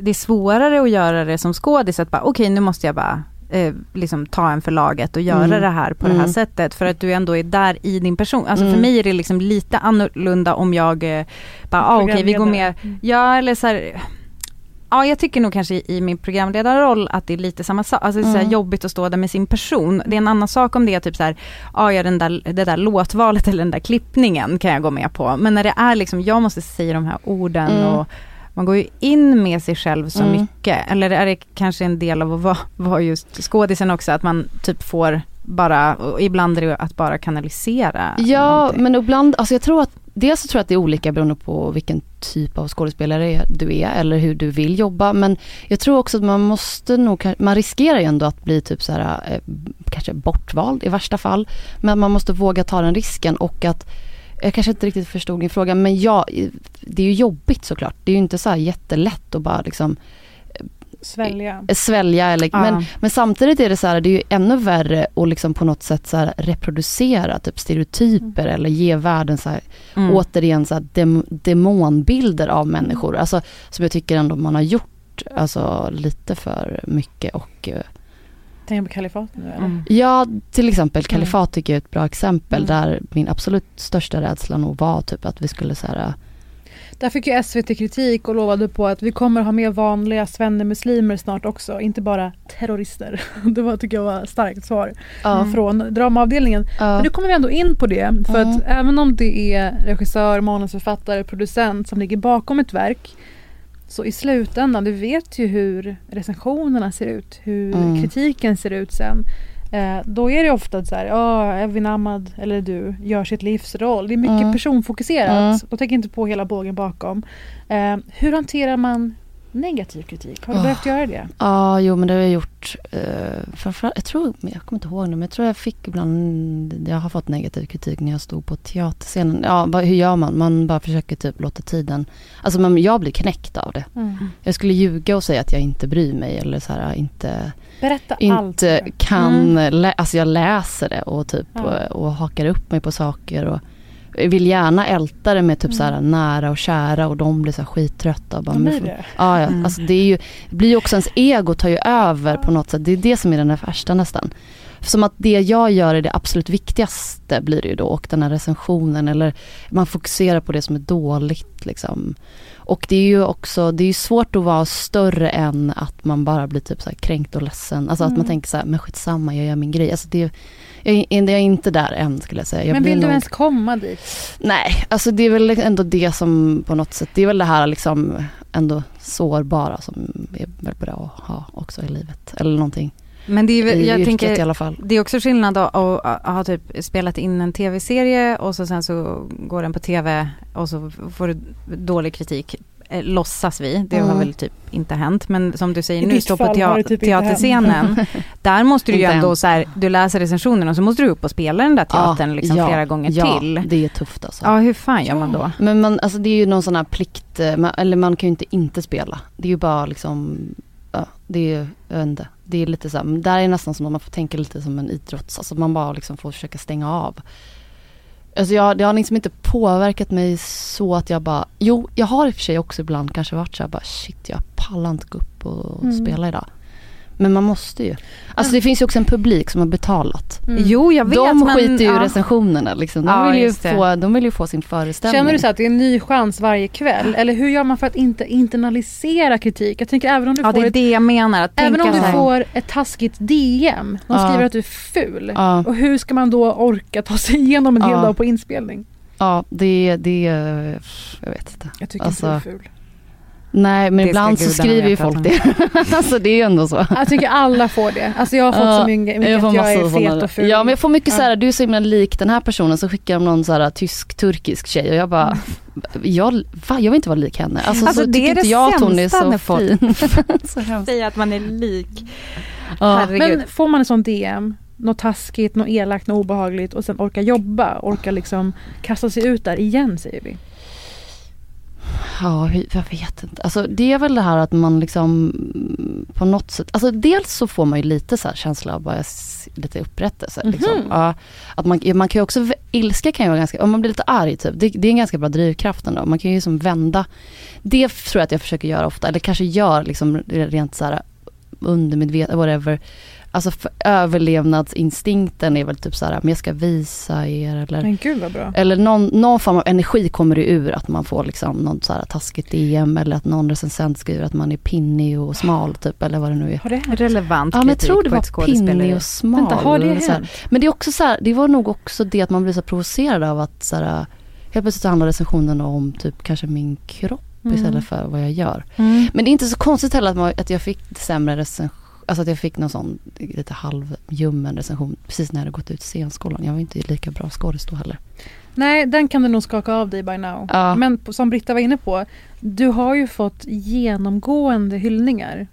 det är svårare att göra det som skådis, att bara okej nu måste jag bara eh, liksom ta en för laget och göra Mm. det här på det här Mm. sättet för att du ändå är där i din person. Alltså för Mm. mig är det liksom lite annorlunda om jag eh, bara ah, okej vi går med, Mm. ja eller så här, Ja jag tycker nog kanske i, min programledarroll att det är lite samma sak, alltså det är så Mm. jobbigt att stå där med sin person. Det är en annan sak om det är typ så här, ja ja den där, det där låtvalet eller den där klippningen kan jag gå med på. Men när det är liksom, jag måste säga de här orden Mm. och man går ju in med sig själv så Mm. mycket. Eller är det kanske en del av att vara, vara just skådisen också, att man typ får bara, ibland är det att bara kanalisera. Ja, någonting. men ibland, alltså jag tror att Dels så tror jag att det är olika beroende på vilken typ av skådespelare du är eller hur du vill jobba. Men jag tror också att man måste nog, man riskerar ju ändå att bli typ så här, eh, kanske bortvald i värsta fall. Men man måste våga ta den risken och att jag kanske inte riktigt förstod din fråga men ja, det är ju jobbigt såklart. Det är ju inte så här jättelätt att bara liksom Svälja. svälja eller, Ja. men, men samtidigt är det så här, det är ju ännu värre att liksom på något sätt så här reproducera typ stereotyper eller ge världen så här, Mm. återigen så här dem, demonbilder av människor. Alltså som jag tycker ändå man har gjort alltså lite för mycket och eh, Tänk på kalifat nu eller? Mm. Ja, till exempel Kalifat tycker jag är ett bra exempel Mm. där min absolut största rädsla nog var typ att vi skulle så här, Där fick ju SVT kritik och lovade på att vi kommer ha med vanliga svennemuslimer snart också, inte bara terrorister. Det var, tycker jag var ett starkt svar ja, från dramaavdelningen. ja, Men nu kommer vi ändå in på det, för att även om det är regissör, manusförfattare, producent som ligger bakom ett verk så i slutändan, du vet ju hur recensionerna ser ut, hur Mm. kritiken ser ut sen. Eh, då är det ofta så här, ja, Evin Ahmad eller du gör sitt livs roll. Det är mycket Mm. personfokuserat. Mm. De tänker inte på hela bågen bakom. Eh, hur hanterar man negativ kritik? Har du Oh. behövt göra det? Ja, jo men det har jag gjort. Eh, framförallt, jag tror, jag kommer inte ihåg nu, men jag tror jag fick ibland, jag har fått negativ kritik när jag stod på teaterscenen. Ja, hur gör man? Man bara försöker typ låta tiden, alltså man, jag blir knäckt av det. Jag skulle ljuga och säga att jag inte bryr mig eller så här, inte, Berätta allt. inte nu. kan, lä, alltså jag läser det och typ Ja. och, och hakar upp mig på saker och vill gärna älta det med typ så här nära och kära och de blir så här skittrötta. Och bara, men blir det? Ja, ja. Mm. Alltså det, är ju, det blir ju också ens ego tar ju över på något sätt. Det är det som är den värsta nästan. Som att det jag gör är det absolut viktigaste blir det ju då och den här recensionen eller man fokuserar på det som är dåligt liksom. Och det är ju också, det är svårt att vara större än att man bara blir typ så kränkt och ledsen. Alltså att man Mm. tänker så här, men skitsamma jag gör min grej. Alltså det, jag, är- jag är inte där än skulle jag säga. Jag Men vill du nog- ens komma dit? Nej, alltså det är väl ändå det som på något sätt, det är väl det här liksom ändå sårbara som är bra att ha också i livet. Eller någonting. Men det är, I jag tänker, i alla fall. Det är också skillnad att, ha typ spelat in en tv-serie och så sen så går den på tv och så får du dålig kritik. Eh, låtsas vi, det har Mm. väl typ inte hänt. Men som du säger nu, stå på har tea- typ teaterscenen. där måste du ju ändå än. så här, du läser recensionen och så måste du upp och spela den där teatern liksom ja, flera gånger ja, till. det är tufft alltså. Ja, hur fan gör man då? Men man, alltså det är ju någon sån här plikt, eh, man, eller man kan ju inte inte spela. Det är ju bara liksom, ja, det är ju, jag vet inte. Det är lite så här, men där är nästan som att man får tänka lite som en idrotts, alltså man bara liksom får försöka stänga av. Alltså jag, det har liksom inte påverkat mig så att jag bara, jo jag har i och för sig också ibland kanske varit så här bara shit jag pallar inte gå upp och Mm. spela idag. Men man måste ju. Alltså det finns ju också en publik som har betalat. Mm. Jo, jag vet. de men, skiter ju i ja. recensionerna liksom. De, Ja, vill ju det. få, de vill ju få sin föreställning. Känner du så att det är en ny chans varje kväll? Eller hur gör man för att inte internalisera kritik? Jag tänker även om du Ja, får det är ett det jag menar. Att Även om du så här- får ett taskigt DM, de Ja. skriver att du är ful. Ja. Och hur ska man då orka ta sig igenom en hel Ja. dag på inspelning? Ja, det, det, jag vet inte. Jag tycker Alltså, inte du är ful. Nej, men Det ibland så skriver ju folk det. alltså det är ju ändå så. Jag tycker alla får det. Alltså jag har fått Ja, så mycket, mycket får att jag är fet och ful. Ja men jag får mycket Ja. så här, du är så himla lik den här personen så skickar de någon så här tysk-turkisk tjej och jag bara, jag, va, jag vill inte vara lik henne. Alltså, Alltså, så det tycker är inte det jag att hon är så fin. så säga att man är lik. Ja. Men får man en sån DM, något taskigt, något elakt, något obehagligt och sen orka jobba, orka liksom kasta sig ut där igen säger vi. Ja, jag vet inte. Alltså det är väl det här att man liksom mm, på något sätt, alltså dels så får man ju lite så här känsla av bara lite upprättelse. Liksom. Mhm. Ja, att man, man kan ju också, ilska kan ju vara ganska, om man blir lite arg typ, det, det är en ganska bra drivkraft ändå. Man kan ju som vända, det tror jag att jag försöker göra ofta, eller kanske gör liksom rent så här undermedvetet, whatever. Alltså överlevnadsinstinkten är väl typ så här, men jag ska visa er eller Men gud vad bra. eller någon, någon form av energi kommer det ur att man får liksom något så här taskigt DM eller att någon recensent skriver att man är pinnig och smal typ eller vad det nu är. Har det hänt? Relevant Ja men jag tror det var pinnig och smal. Vänta, har det så här. hänt? Men det är också så här, det var nog också det att man blir så provocerad av att så här, helt plötsligt så handlar recensionen om typ kanske min kropp Mm. istället för vad jag gör. Mm. Men det är inte så konstigt heller att, man, att jag fick sämre recension, alltså att jag fick någon sån lite halvljummen recension precis när jag hade gått ut scenskolan. Jag var inte lika bra skådis då heller. Nej, den kan du nog skaka av dig by now. Ja. Men som Britta var inne på, du har ju fått genomgående hyllningar.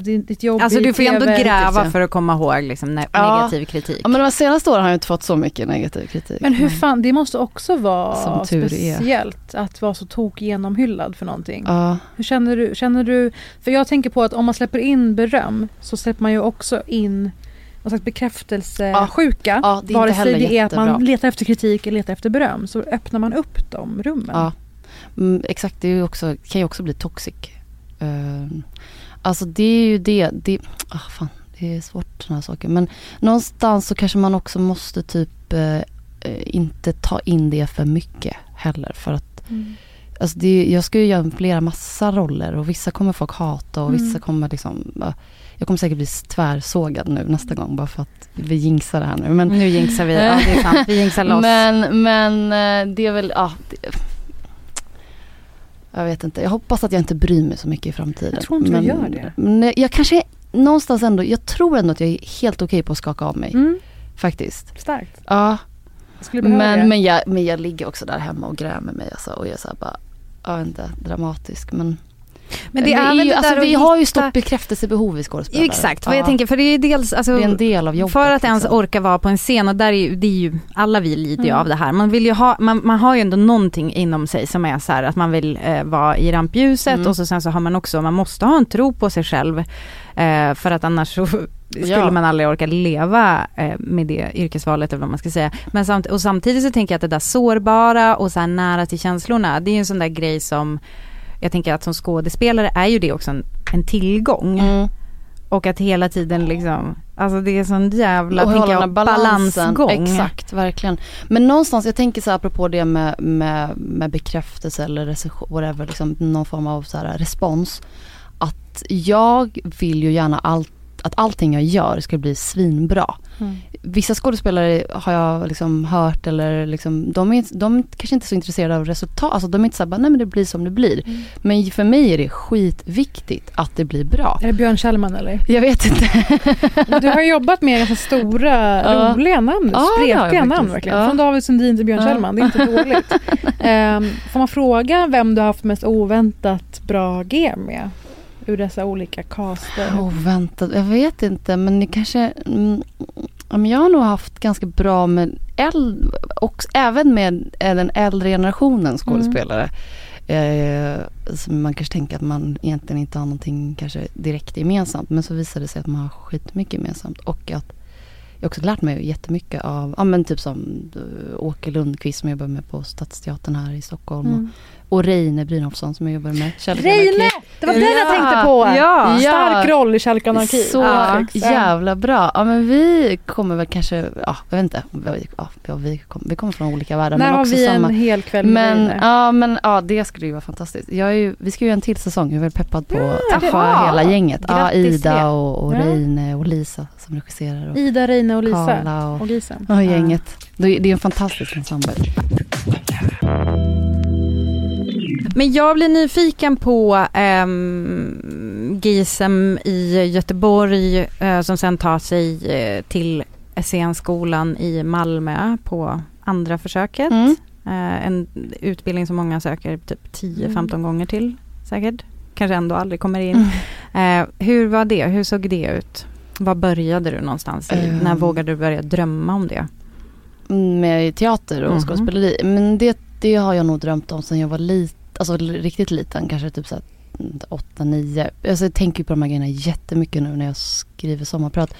Din- Ditt jobb Alltså du får ju ändå gräva liksom. för att komma ihåg liksom, ne- Ja. negativ kritik. Ja men de senaste åren har jag inte fått så mycket negativ kritik. Men hur fan, det måste också vara Som tur är. speciellt att vara så tok genomhyllad för någonting. Ja, Hur känner du, känner du? För jag tänker på att om man släpper in beröm så släpper man ju också in någon slags bekräftelsesjuka. Ja, är Vare sig det är att man letar efter kritik eller letar efter beröm så öppnar man upp de rummen. ja. Mm, exakt, det är ju också, kan ju också bli toxic. Uh, alltså det är ju det, det ah, fan, det är svårt sådana här saker. Men någonstans så kanske man också måste typ eh, eh, inte ta in det för mycket heller. För att Mm. Alltså det, jag ska ju göra flera massa roller och vissa kommer folk hata och vissa Mm. kommer liksom ja, Jag kommer säkert bli tvärsågad nu nästa gång bara för att vi jinxar det här nu. Men, Nu jinxar vi, ja det är sant, vi jinxar loss. men, men eh, det är väl, ja. Det, jag vet inte, jag hoppas att jag inte bryr mig så mycket i framtiden. Jag tror inte du men, gör det. Men jag kanske någonstans ändå, jag tror ändå att jag är helt okej på att skaka av mig. Mm, Faktiskt. starkt. Ja, men, men, jag, men jag ligger också där hemma och grämer mig alltså, och jag är så här bara, jag vet inte, dramatisk men Men det vi, är är ju, alltså, vi att har ju hitta- stort bekräftelsebehov i skådespelare. Exakt, vad Ja, jag tänker, för det är dels, alltså, Det är en del av jobbet. för att ens liksom. orka vara på en scen och där är ju, det är ju, alla vi lider ju Mm. av det här. Man vill ju ha, man, man har ju ändå någonting inom sig som är så här att man vill eh, vara i rampljuset Mm. och så sen så har man också, man måste ha en tro på sig själv. Eh, för att annars så skulle Ja. man aldrig orka leva eh, med det yrkesvalet eller vad man ska säga. Men samt, och samtidigt så tänker jag att det där sårbara och så nära till känslorna, det är ju en sån där grej som jag tänker att som skådespelare är ju det också en, en tillgång. Mm. Och att hela tiden liksom, alltså det är sån jävla, och tänker jag, balansgång. Exakt, verkligen. Men någonstans, jag tänker så här apropå det med, med, med bekräftelse eller recension, whatever, liksom någon form av så här respons. Att jag vill ju gärna allt, att allting jag gör ska bli svinbra. Mm. Vissa skådespelare har jag liksom hört eller liksom, de är, de är kanske inte så intresserade av resultat. Alltså de är inte så här, bara, nej men det blir som det blir. Mm. Men för mig är det skitviktigt att det blir bra. Är det Björn Kjellman eller? Jag vet inte. Du har jobbat med ganska stora, Ja. roliga namn. Ja, spretiga namn faktiskt. verkligen. Ja. Från David Sundin till Björn Ja. Kjellman. Det är inte dåligt. Ehm, får man fråga vem du har haft mest oväntat bra G med? Ur dessa olika caster. Oväntat, jag vet inte men det kanske, mm, jag har nog haft ganska bra med äldre, och även med eh, den äldre generationen skådespelare. Eh, som man kanske tänker att man egentligen inte har någonting kanske direkt gemensamt men så visar det sig att man har skitmycket gemensamt och att jag har också lärt mig jättemycket av, ja men typ som uh, Åke Lundqvist som jag jobbar med på Stadsteatern här i Stockholm Mm. och, och Reine Brynolfsson som jag jobbar med. Reine! Det var den jag Ja. tänkte på! Ja. Stark Ja. roll i Kärlek och anarki. Så Ja. jävla bra. Ja men vi kommer väl kanske, ja jag vet inte. Ja, ja, vi, kommer, vi kommer från olika världar När men har vi samma. en hel kväll med Men, ja, men ja, det skulle ju vara fantastiskt. Jag är ju, vi ska ju göra en till säsong. Jag är väl peppad på att träffa Jaha. hela gänget. Ja, Ida och, och Ja. Reine och Lisa som regisserar. Och Ida, Reine och Lisa. Och, Och och gänget. Det är det är en fantastisk ensemble. Men jag blir nyfiken på um, GISM i Göteborg eh, som sen tar sig eh, till scenskolan i Malmö på andra försöket. Mm. Eh, en utbildning som många söker typ 10-15 gånger till säkert. Kanske ändå aldrig kommer in. Mm. Hur var det? Hur såg det ut? Var började du någonstans? När vågade du börja drömma om det? med teater och Mhm. skådespeleri. Men det, det har jag nog drömt om sen jag var liten. Alltså riktigt liten, kanske typ så här 8, 9. Alltså jag tänker på de här grejerna jättemycket nu när jag skriver sommarprat.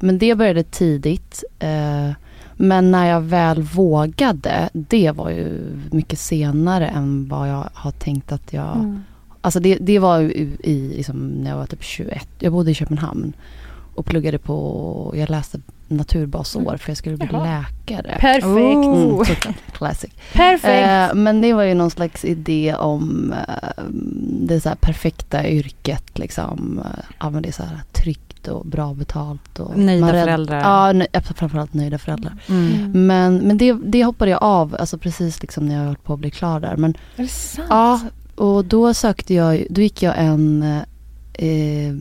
Men det började tidigt. Eh, men när jag väl vågade, det var ju mycket senare än vad jag har tänkt att jag... Mm. Alltså det, det var ju i, i liksom, när jag var typ 21. Jag bodde i Köpenhamn och pluggade på, jag läste naturbasår för jag skulle bli Jaha. läkare. Perfekt. Mm, såklart. Classic. Perfekt. Eh, men det var ju någon slags idé om eh, det så perfekta yrket liksom. Eh, Ja men det är så här tryggt och bra betalt. Och Nöjda rädd- föräldrar. Ja, nö- framförallt nöjda föräldrar. Mm. Men, men det, det hoppade jag av, alltså precis liksom när jag höll på att bli klar där. Men Är det sant? ja, och då sökte jag, då gick jag en eh,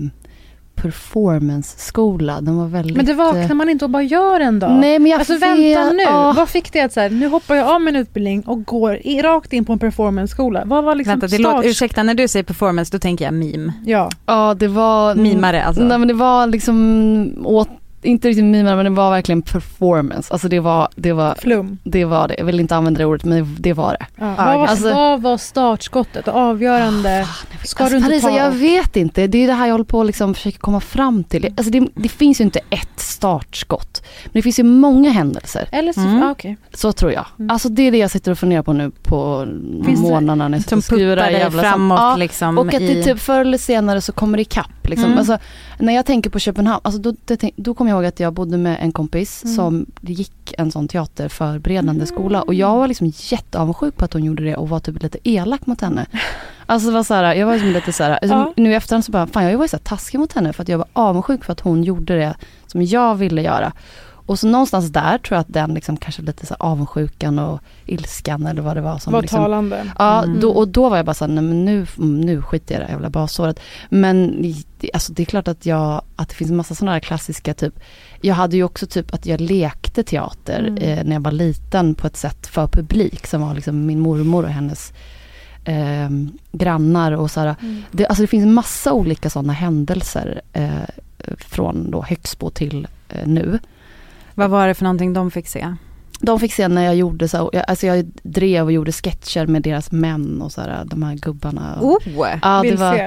performance-skola. Den var väldigt... Men det eh, vaknar man inte och bara gör en dag? Nej men jag Alltså vet- vänta nu, ja. vad fick det att så här, nu hoppar jag av min utbildning och går i, rakt in på en performance-skola. Vad var liksom Vänta, det start? låter, ursäkta, när du säger performance då tänker jag meme. Ja. Ja, det var... Mimare alltså. Nej men det var liksom, åt, inte riktigt mimare men det var verkligen performance. Alltså det var, det var, Flum. det var det. Jag vill inte använda det ordet men det var det. Ja. vad, var, alltså- vad var startskottet? Det avgörande? Ska alltså, du inte Parisa, ta... jag vet inte. Det är det här jag håller på att liksom försöka komma fram till. Alltså det, det finns ju inte ett startskott. Men det finns ju många händelser. Eller så, Mm. ah, okej. Så tror jag. Mm. Alltså det är det jag sitter och funderar på nu på Finns det- månaderna när jag sitter Som och det puttar dig framåt Ja, liksom. Och att det i... typ förr eller senare så kommer det ikapp. Liksom. Mm. Alltså, när jag tänker på Köpenhamn, alltså då, det, då kommer jag ihåg att jag bodde med en kompis Mm. som gick en sån teaterförberedande skola. Och jag var liksom jätteavundsjuk på att hon gjorde det och var typ lite elak mot henne. Alltså var så här, jag var liksom lite så här, alltså, Ja. nu i efterhand så bara, fan jag var ju så taskig mot henne för att jag var avundsjuk för att hon gjorde det som jag ville göra. Och så någonstans där tror jag att den liksom kanske lite så avundsjukan och ilskan eller vad det var som Var liksom, talande. Ja, Mm. då, och då var jag bara såhär, nej men nu, nu skiter jag i det här jävla basåret. Men det, alltså det är klart att jag, att det finns en massa sådana här klassiska typ, jag hade ju också typ att jag lekte teater Mm. eh, när jag var liten på ett sätt för publik som var liksom min mormor och hennes eh, grannar och så här. Mm. Det, alltså det finns massa olika sådana händelser eh, från då Högsbo till eh, nu. Vad var det för någonting de fick se? De fick se när jag gjorde så, jag, alltså jag drev och gjorde sketcher med deras män och så här, de här gubbarna. Oh! ja, det Vill var, se.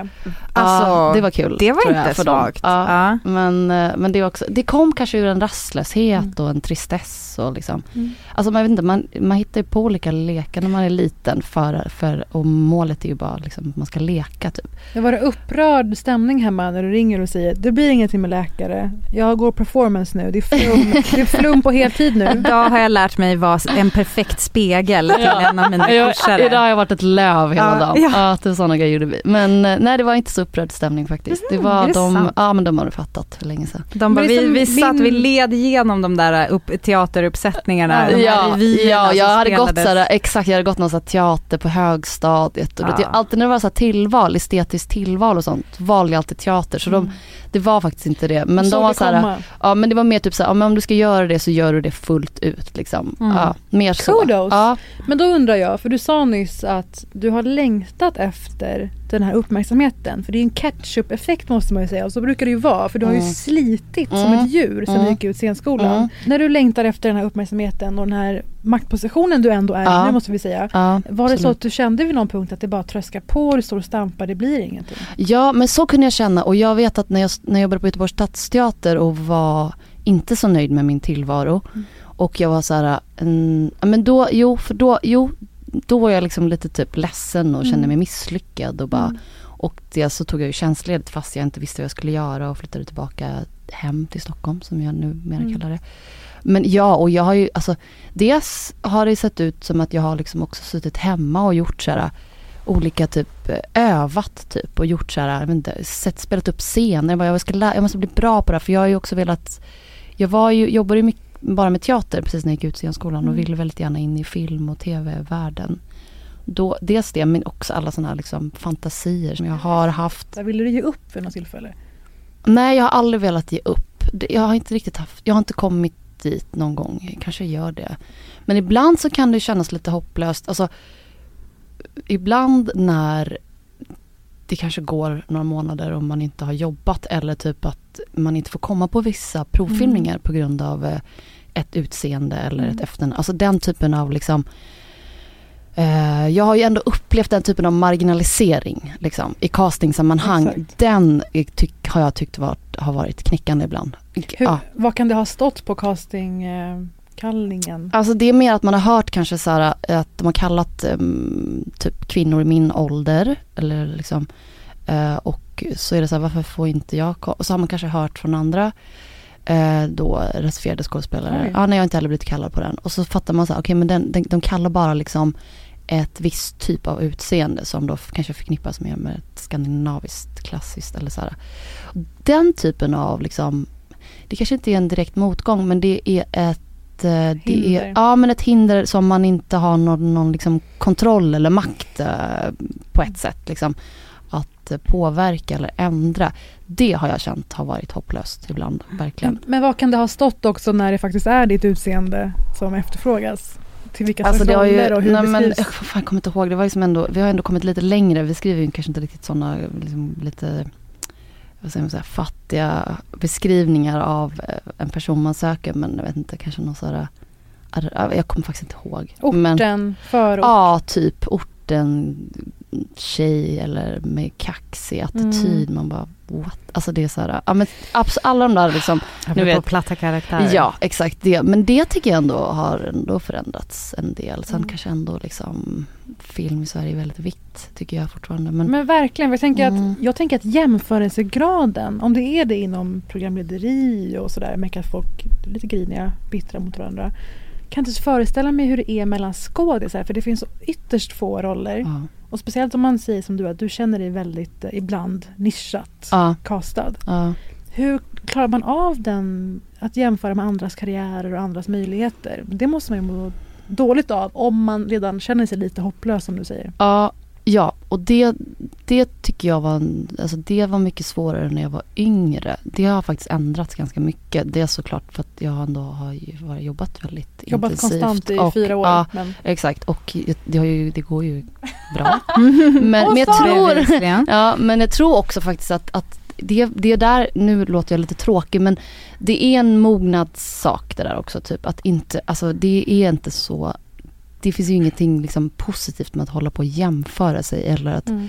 Alltså, ja, det var kul. Det var tror jag, inte för dem. svagt. Ja, Ja. Men, eh, men det, också, det kom kanske ur en rastlöshet och en tristess och liksom. Mm. Alltså man vet inte, man, man hittar ju på olika lekar när man är liten för, för, och målet är ju bara liksom att man ska leka typ. Det var det upprörd stämning hemma när du ringer och säger det blir ingenting med läkare. Jag går performance nu. Det är flum, det är flum på heltid nu. Idag har jag lärt mig vara en perfekt spegel till en av mina Jag, kursare. idag har jag varit ett löv hela Ja, dagen. ja. Ja, typ sådana grejer gjorde vi. Men eh, nej det var inte så upprörd stämning faktiskt. Det Mhm, var det de, sant? ja men de har du fattat för länge sedan. De bara, det vi, vi satt, vi led igenom de där upp, teateruppsättningarna. Ja, ja jag hade gått spelades. såhär, exakt jag hade gått någon sån här teater på högstadiet och Ja. det, alltid när det var så här tillval, estetiskt tillval och sånt, valde jag alltid teater så de, det var faktiskt inte det. Men Såg de var det så här, komma. ja men det var mer typ så här, ja, men om du ska göra det så gör du det fullt ut liksom. Mm. Ja, mer så. Kudos. Ja, Men då undrar jag, för du sa nyss att du har längtat efter den här uppmärksamheten. För det är en catch-up-effekt måste man ju säga. Och så brukar det ju vara. För du har ju Mm. slitit som Mm. ett djur sen Mm. du gick ut scenskolan. Mm. När du längtar efter den här uppmärksamheten och den här maktpositionen du ändå är Ja. nu måste vi säga. ja, Var det så att du kände vid någon punkt att det bara tröskar på, du står och stampar, det blir ingenting? Ja men så kunde jag känna och jag vet att när jag, när jag jobbade på Göteborgs stadsteater och var inte så nöjd med min tillvaro Mm. Och jag var så här, ja, men då, jo för då, jo, då var jag liksom lite typ ledsen och kände Mm. mig misslyckad och bara Mm. och det så tog jag ju tjänstledigt fast jag inte visste vad jag skulle göra och flyttade tillbaka hem till Stockholm som jag numera Mm. kallar det. Men ja, och jag har ju, alltså dels har det sett ut som att jag har liksom också suttit hemma och gjort så här olika typ övat typ och gjort så här, jag vet inte, sett, spelat upp scener. Jag, bara, jag, ska lä- jag måste bli bra på det här för jag har ju också velat, jag var ju, jobbade ju mycket, bara med teater precis när jag gick ut scenskolan Mm. och ville väldigt gärna in i film och tv-världen. Då, dels det men också alla sådana här liksom fantasier som jag har haft. Där ville du ge upp för något tillfälle? Nej jag har aldrig velat ge upp. Jag har inte riktigt haft, jag har inte kommit dit någon gång. Jag kanske gör det. Men ibland så kan det kännas lite hopplöst. Alltså, ibland när det kanske går några månader och man inte har jobbat eller typ att man inte får komma på vissa provfilmningar på grund av eh, ett utseende eller ett efternamn. Alltså den typen av liksom eh, jag har ju ändå upplevt den typen av marginalisering liksom, i castingsammanhang. Exakt. Den är, tyck, har jag tyckt varit, har varit knäckande ibland. Hur, Ja. Vad kan det ha stått på castingkallningen? Alltså det är mer att man har hört kanske så här att de har kallat em, typ kvinnor i min ålder eller liksom eh, och så är det så här varför får inte jag ko-" och så har man kanske hört från andra eh, då regisserade skådespelare. Ja, nej jag har inte heller blivit kallad på den. Och så fattar man så här, okej men den, den, de kallar bara liksom ett visst typ av utseende som då kanske förknippas mer med ett skandinaviskt klassiskt eller så här. Den typen av liksom, det kanske inte är en direkt motgång men det är ett eh, det Hinder. är, ja men ett hinder som man inte har någon, någon liksom kontroll eller makt eh, på ett sätt liksom. Att eh, påverka eller ändra. Det har jag känt har varit hopplöst ibland, verkligen. Men, men vad kan det ha stått också när det faktiskt är ditt utseende som efterfrågas? Till vilka Alltså det har ju, och hur nej men, jag fan, jag kommer inte ihåg, det var liksom ändå, vi har ändå kommit lite längre, vi skriver ju kanske inte riktigt sådana, liksom lite, vad säger man, så här, fattiga beskrivningar av eh, en person man söker, men jag vet inte, kanske någon sån här, ar- jag kommer faktiskt inte ihåg. Men, Orten, förort. ja, typ orten, tjej eller med kaxig attityd, man bara what? Alltså det är så här, ja men abs- alla de där liksom, Apropå vet. platta karaktärer. Ja, exakt det. Men det tycker jag ändå har ändå förändrats en del. Sen Mm. kanske ändå liksom film i Sverige är väldigt vitt, tycker jag fortfarande. Men, Men verkligen, jag tänker, Mm. att, jag tänker att jämförelsegraden, om det är det inom programlederi och sådär, med att folk är lite griniga, bittra mot varandra. Kan inte föreställa mig hur det är mellan skådisar, för det finns ytterst få roller. ja. Och speciellt om man säger som du, att du känner dig väldigt eh, ibland nischat, Ja, castad. ja. Hur klarar man av den, att jämföra med andras karriärer och andras möjligheter? Det måste man ju må dåligt av om man redan känner sig lite hopplös som du säger. Ja, ja. och det, det tycker jag var, alltså det var mycket svårare när jag var yngre. Det har faktiskt ändrats ganska mycket. Det är såklart för att jag ändå har jobbat väldigt Jobbat intensivt. konstant i och, fyra år. Ja, men... exakt. Och det, ju, det går ju bra. men, men jag tror... Ja, men jag tror också faktiskt att, att det, det där, nu låter jag lite tråkig men det är en mognadssak det där också typ att inte, alltså det är inte så det finns ju ingenting liksom positivt med att hålla på och jämföra sig eller att, Mm.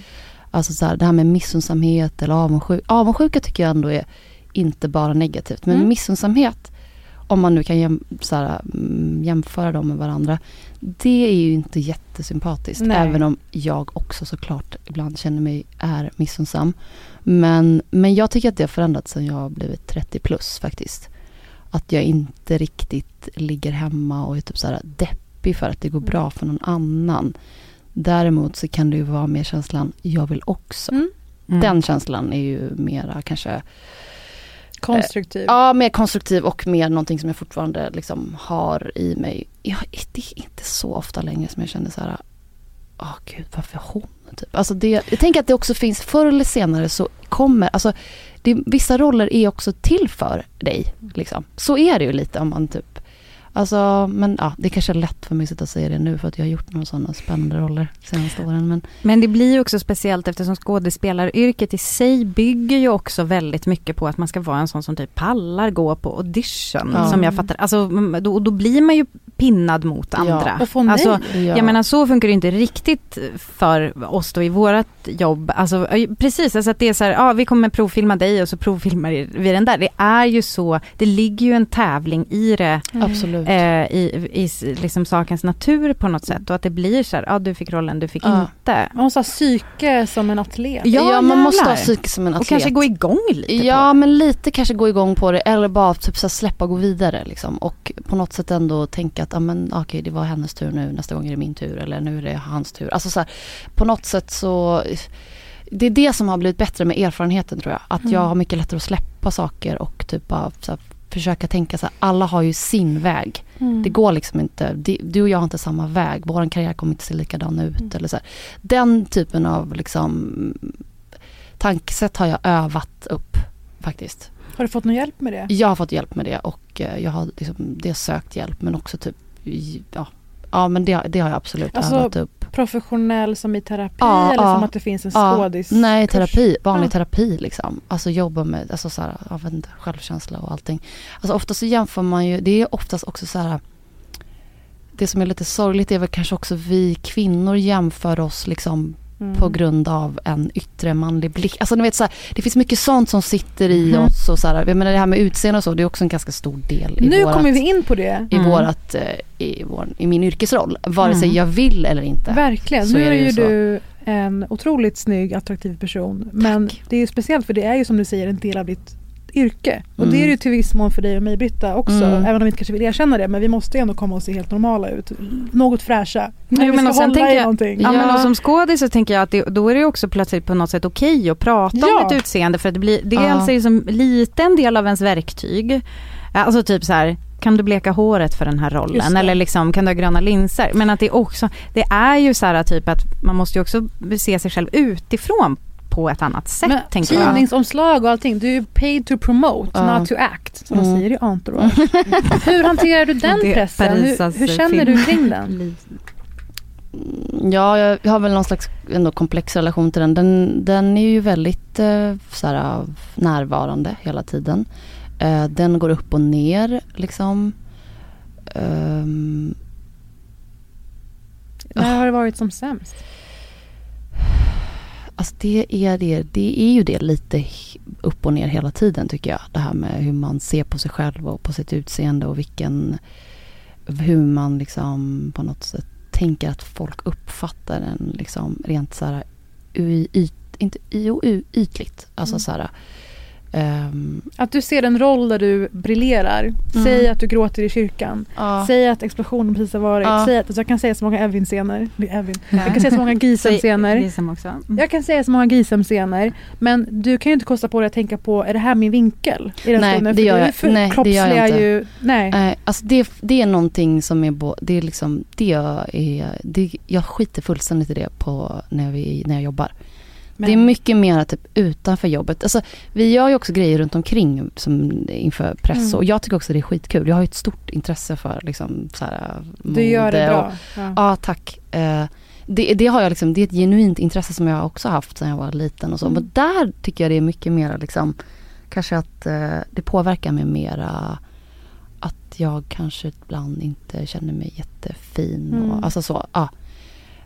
alltså så här, det här med missundsamhet eller avundsjuka, avundsjuka tycker jag ändå är inte bara negativt men Mm. missundsamhet om man nu kan jäm, här, mm, jämföra dem med varandra det är ju inte jättesympatiskt Nej. även om jag också såklart ibland känner mig är missundsam. Men, men jag tycker att det har förändrats sen jag har blivit 30 plus faktiskt. Att jag inte riktigt ligger hemma och är typ så här deppig för att det går bra för någon annan. Däremot så kan det ju vara mer känslan, jag vill också. Mm. Mm. Den känslan är ju mera kanske Konstruktiv. Ja, mer konstruktiv och mer någonting som jag fortfarande liksom har i mig. Jag, det är inte så ofta längre som jag känner så här, åh gud varför hon? Typ. Alltså det, jag tänker att det också finns, förr eller senare så kommer, alltså det, vissa roller är också till för dig. Liksom. Så är det ju lite om man typ, alltså men ja, det kanske är lätt för mig att sitta och säga det nu för att jag har gjort några sådana spännande roller senaste åren. Men Men det blir ju också speciellt eftersom skådespelaryrket i sig bygger ju också väldigt mycket på att man ska vara en sån som typ pallar gå på audition. Ja. Som jag fattar. Alltså, då, då blir man ju pinnad mot andra. Och få nej. Alltså, ja. Jag menar så funkar det inte riktigt för oss då i vårat jobb. Alltså precis, alltså att det är så här, ja vi kommer provfilma dig och så provfilmar vi den där. Det är ju så, det ligger ju en tävling i det. absolut. Eh, i, i liksom sakens natur på något sätt och att det blir så här, ja du fick rollen, du fick Ja. inte. Man måste ha psyke som en atlet. Ja, Ja, man måste ha psyke som en atlet. Och kanske gå igång lite Ja på men lite kanske gå igång på det eller bara typ så släppa och gå vidare liksom. Och på något sätt ändå tänka att, ja men okej det var hennes tur nu, nästa gång är det min tur eller nu är det hans tur. Alltså så här, på något sätt så det är det som har blivit bättre med erfarenheten tror jag. Att jag har mycket lättare att släppa saker och typ bara så här, försöka tänka så här, alla har ju sin väg. Mm. Det går liksom inte, du och jag har inte samma väg, vår karriär kommer inte se likadan ut. Mm. Eller så här. Den typen av liksom tankesätt har jag övat upp faktiskt. Har du fått någon hjälp med det? Jag har fått hjälp med det och eh, jag har liksom, det sökt hjälp men också typ, ja, ja men det, det har jag absolut Alltså, övat upp. Professionell som i terapi Ja, eller ja. som att det finns en Ja, skådis? Nej, terapi, vanlig Ja. terapi liksom. Alltså jobba med, alltså så här, jag vet inte, självkänsla och allting. Alltså ofta så jämför man ju, det är oftast också så här det som är lite sorgligt är väl kanske också vi kvinnor jämför oss liksom Mm. på grund av en yttre manlig blick. Alltså ni vet så här, det finns mycket sånt som sitter i Mhm. oss och så här, jag menar det här med utseende och så, det är också en ganska stor del i Nu vårat, kommer vi in på det. i, Mm. vårat, eh, i, vår, i min yrkesroll. Vare sig Mm. jag vill eller inte. Verkligen. Så nu är det ju ju så. du en otroligt snygg, attraktiv person. Men Tack. det är ju speciellt för det är ju som du säger en del av ditt yrke. Och det är Mm. ju till viss mån för dig och mig Britta också. Mm. Även om vi inte kanske vill erkänna det. Men vi måste ju ändå komma och se helt normala ut. Något fräscha. Men Jo, vi men ska hålla tänker i jag- någonting. Ja, men Ja. och som skådis så tänker jag att det, då är det ju också plötsligt på något sätt okej att prata Ja. om ett utseende för att det blir, det är Ja. alltså liksom lite en del av ens verktyg. Alltså typ så här, kan du bleka håret för den här rollen? det. Eller liksom, kan du ha gröna linser? Men att det också, det är ju så här typ att man måste ju också se sig själv utifrån på ett annat sätt Men tänker tidningsomslag och allting. Du är ju paid to promote, Ja. not to act. Som Mm. säger i Entourage. Hur hanterar du den pressen? Hur, hur känner film. du kring den? Ja, jag har väl någon slags ändå komplex relation till den. Den, den är ju väldigt eh, så här, närvarande hela tiden. Eh, den går upp och ner liksom. Ehm, När har det varit som sämst? Alltså det är, det, det är ju det lite upp och ner hela tiden tycker jag. Det här med hur man ser på sig själv och på sitt utseende och vilken, hur man liksom på något sätt tänker att folk uppfattar en liksom rent så här yt, inte, jo, ytligt. Alltså Mm. så här, ehm, Att du ser en roll där du briljerar. Säg att du gråter i kyrkan. ja. Säg att explosionen precis har varit. Ja. Säg att, alltså jag kan säga så många Evin-scener. Evin. Jag kan säga så många Gisem-scener. Gisem också. Mm. Jag kan säga så många Gisem-scener. Men du kan ju inte kosta på dig att tänka på, är det här min vinkel? I den Nej, stunden? det gör jag- för- nej, det gör jag inte. ju, nej. Eh, alltså det, det är någonting som är, bo, det är liksom, det jag är, det, jag skiter fullständigt i det på när, vi, när jag jobbar. Det är mycket mer typ utanför jobbet. Alltså, vi gör ju också grejer runt omkring som inför press Mm. och jag tycker också det är skitkul. Jag har ju ett stort intresse för liksom så här, Du gör det bra. Och, Ja. ja, tack. Eh, det, det har jag liksom, det är ett genuint intresse som jag också haft sedan jag var liten och så. Mm. Men där tycker jag det är mycket mer liksom, kanske att eh, det påverkar mig mera att jag kanske ibland inte känner mig jättefin. Mm. Och, alltså så, ja.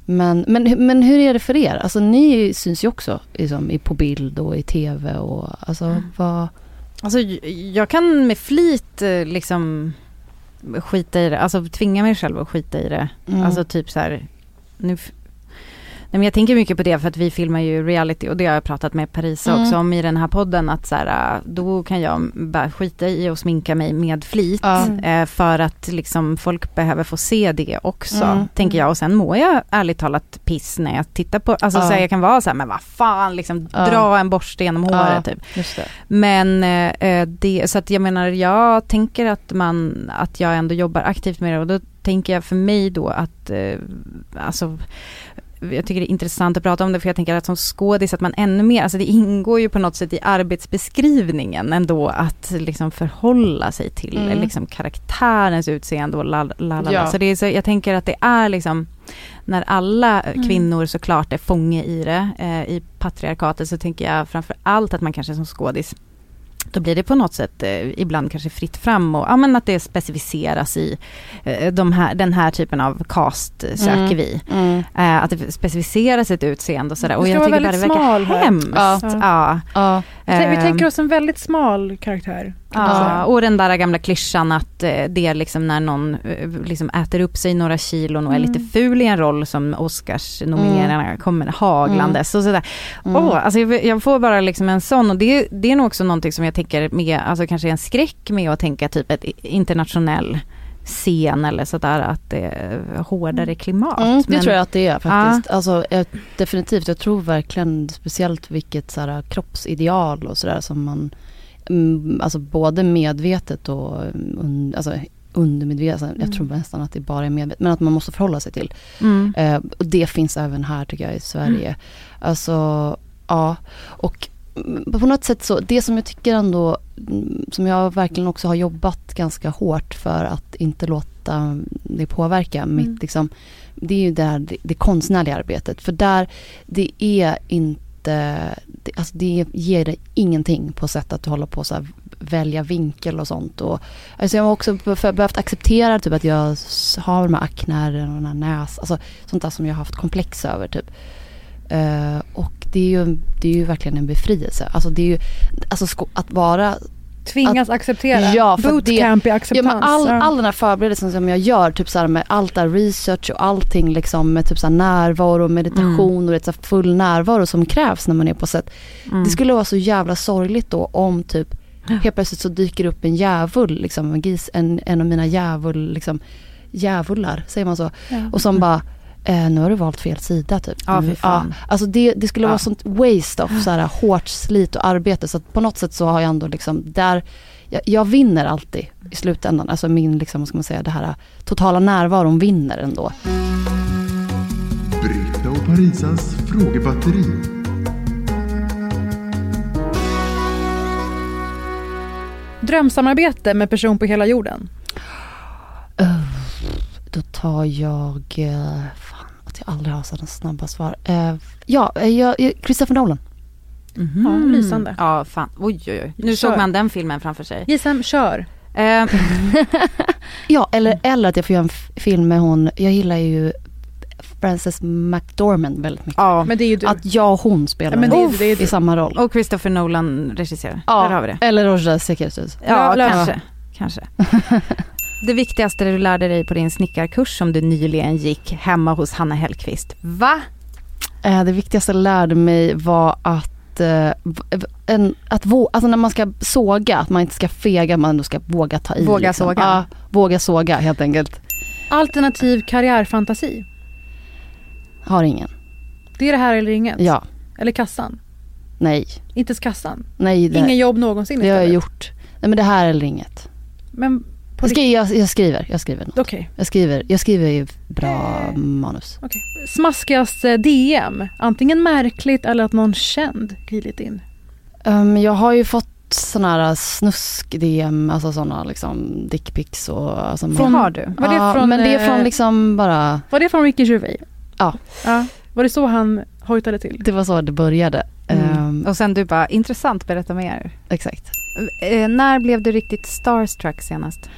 Men, men, men hur är det för er? Alltså ni syns ju också liksom, på bild och i tv och alltså Mm. vad... Alltså jag kan med flit eh, liksom skita i det, alltså tvinga mig själv att skita i det. Mm. Alltså typ så här, nu, men jag tänker mycket på det för att vi filmar ju reality och det har jag pratat med Parisa Mm. också om i den här podden att så här, äh, då kan jag bara skita i att sminka mig med flit eh, för att liksom folk behöver få se det också, Mm. tänker jag. Och sen mår jag ärligt talat piss när jag tittar på, alltså så här, jag kan vara så här, men vad fan, liksom dra en borste genom håret typ. Men eh, det, så att jag menar, jag tänker att man, att jag ändå jobbar aktivt med det och då tänker jag för mig då att, eh, alltså jag tycker det är intressant att prata om det för jag tänker att som skådis att man ännu mer, alltså det ingår ju på något sätt i arbetsbeskrivningen ändå att liksom förhålla sig till Mm. liksom karaktärens utseende och la, la, la, la. Ja. Så det är så, jag tänker att det är liksom när alla Mm. kvinnor såklart är fånge i det, eh, i patriarkatet så tänker jag framför allt att man kanske som skådis då blir det på något sätt eh, ibland kanske fritt fram och ja, men att det specificeras i eh, de här, den här typen av cast eh, söker Mm. vi. Mm. Eh, att det specificeras ett utseende och sådär. Och jag tycker bara det verkar hemskt. Ja. Ja. Ja. Vi tänk- Vi tänker oss en väldigt smal karaktär. Ja, och den där gamla klyschan att eh, det är liksom när någon eh, liksom äter upp sig några kilon och är Mm. lite ful i en roll som Oscars-nomineringarna kommer haglandes och sådär. Mm. Åh, alltså jag, jag får bara liksom en sån och det, det är nog också någonting som jag tänker med, alltså kanske en skräck med att tänka typ ett internationell scen eller sådär att det är hårdare klimat. Mm, det Men- tror jag att det är faktiskt. Alltså, jag, definitivt, jag tror verkligen speciellt vilket så här, kroppsideal och sådär som man, mm, alltså både medvetet och un, alltså, undermedvetet, alltså, jag tror nästan att det bara är medvetet, men att man måste förhålla sig till. Mm. Eh, och det finns även här tycker jag i Sverige. Alltså, ja. Och mm, på något sätt så, det som jag tycker ändå, mm, som jag verkligen också har jobbat ganska hårt för att inte låta det påverka Mm. mitt liksom, det är ju där det, det konstnärliga arbetet. För där, det är inte, det, alltså det ger dig ingenting på sätt att du håller på att välja vinkel och sånt. Och, alltså jag har också behövt acceptera typ att jag har de här aknären och den här näs, alltså sånt där som jag har haft komplex över typ. Uh, och det är, ju, det är ju verkligen en befrielse. Alltså det är ju, alltså sko- att vara Tvingas acceptera. Ja, för att det- Bootcamp i Ja, acceptans. men all, Ja. all den här förberedelsen som jag gör, typ så med allt där research och allting liksom med typ så närvaro, meditation och det, så full närvaro som krävs när man är på set. Mm. Det skulle vara så jävla sorgligt då om typ helt plötsligt så dyker upp en djävul, liksom, en, gis, en, en av mina djävul, liksom, djävular, säger man så? Och som bara, eh, nu har du valt fel sida typ. Ja, fy Mm, fan. alltså det, det skulle Ja. vara sånt waste of så här, hårt slit och arbete. Så att på något sätt så har jag ändå liksom där, jag, jag vinner alltid i slutändan. Alltså min, liksom, vad ska man säga, det här totala närvaron vinner ändå. Britta och Parisas frågebatteri. Drömsamarbete med person på hela jorden. Uh, då tar jag, eh, jag aldrig har sådana snabba svar. Eh, ja, eh, jag, jag, Christopher Nolan. Mhm. Ja, lysande. Ja, fan. Oj, oj, oj. Nu Kör. såg man den filmen framför sig. Gisem, kör. Eh, Ja, eller, eller att jag får göra en film med hon, jag gillar ju Frances McDormand väldigt mycket. ja, Men det är ju du. Att jag och hon spelar Ja, men det är- det är- i samma roll. och Christopher Nolan regisserar. Där har vi det. eller Roger Sekerstus. Ja, Lö- kanske. kanske. Det viktigaste du lärde dig på din snickarkurs som du nyligen gick hemma hos Hanna Hellqvist. Va? Eh, det viktigaste jag lärde mig var att, eh, en, att vå, alltså när man ska såga, att man inte ska fega, man ändå ska våga ta i. Våga liksom. såga. Ja, våga såga helt enkelt. Alternativ karriärfantasi. Har ingen. Det är det här eller inget. Ja, Eller kassan. nej, Inte ens kassan. nej. Det, Ingen jobb någonsin det har jag gjort. Nej men det här eller inget. Men Jag, skri, jag, jag skriver, jag skriver något. Okej. Jag skriver, jag skriver ju bra manus. okej. Smaskigaste DM. Antingen märkligt eller att någon känd glidit in. Um, jag har ju fått sådana här snusk-DM, alltså sådana liksom dickpics och... Alltså, Det har du. Var det ja, från, men det är från eh, liksom bara, Var det från Ricky Gervais? Ja. ja. Var det så han hojtade till? det var så det började. Mm. Ehm, Och sen du bara, intressant, berätta mer. exakt. Eh, när blev du riktigt starstruck senast?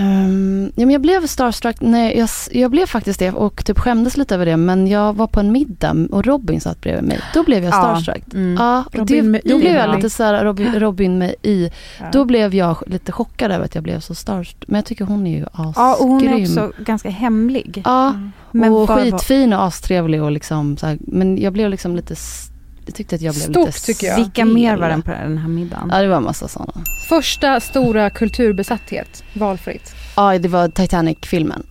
Um, ja, men jag blev starstruck, nej, jag, jag blev faktiskt det och typ skämdes lite över det men jag var på en middag och Robin satt bredvid mig. Då blev jag Ja. starstruck. Mm. Ja, Robin det, då blev jag lite så här Robin, Robin med i. Ja. Då blev jag lite chockad över att jag blev så starstruck. Men jag tycker hon är ju asgrym. Ja, och hon är också ganska hemlig. Ja, Men och skitfin och astrevlig och liksom så här, Men jag blev liksom lite, s- jag tyckte att jag blev Stort, lite tycker jag. Vilka mer var den på den här middagen? Ja det var en massa sådana. Första stora kulturbesatthet. Valfritt. Ja det var Titanic-filmen.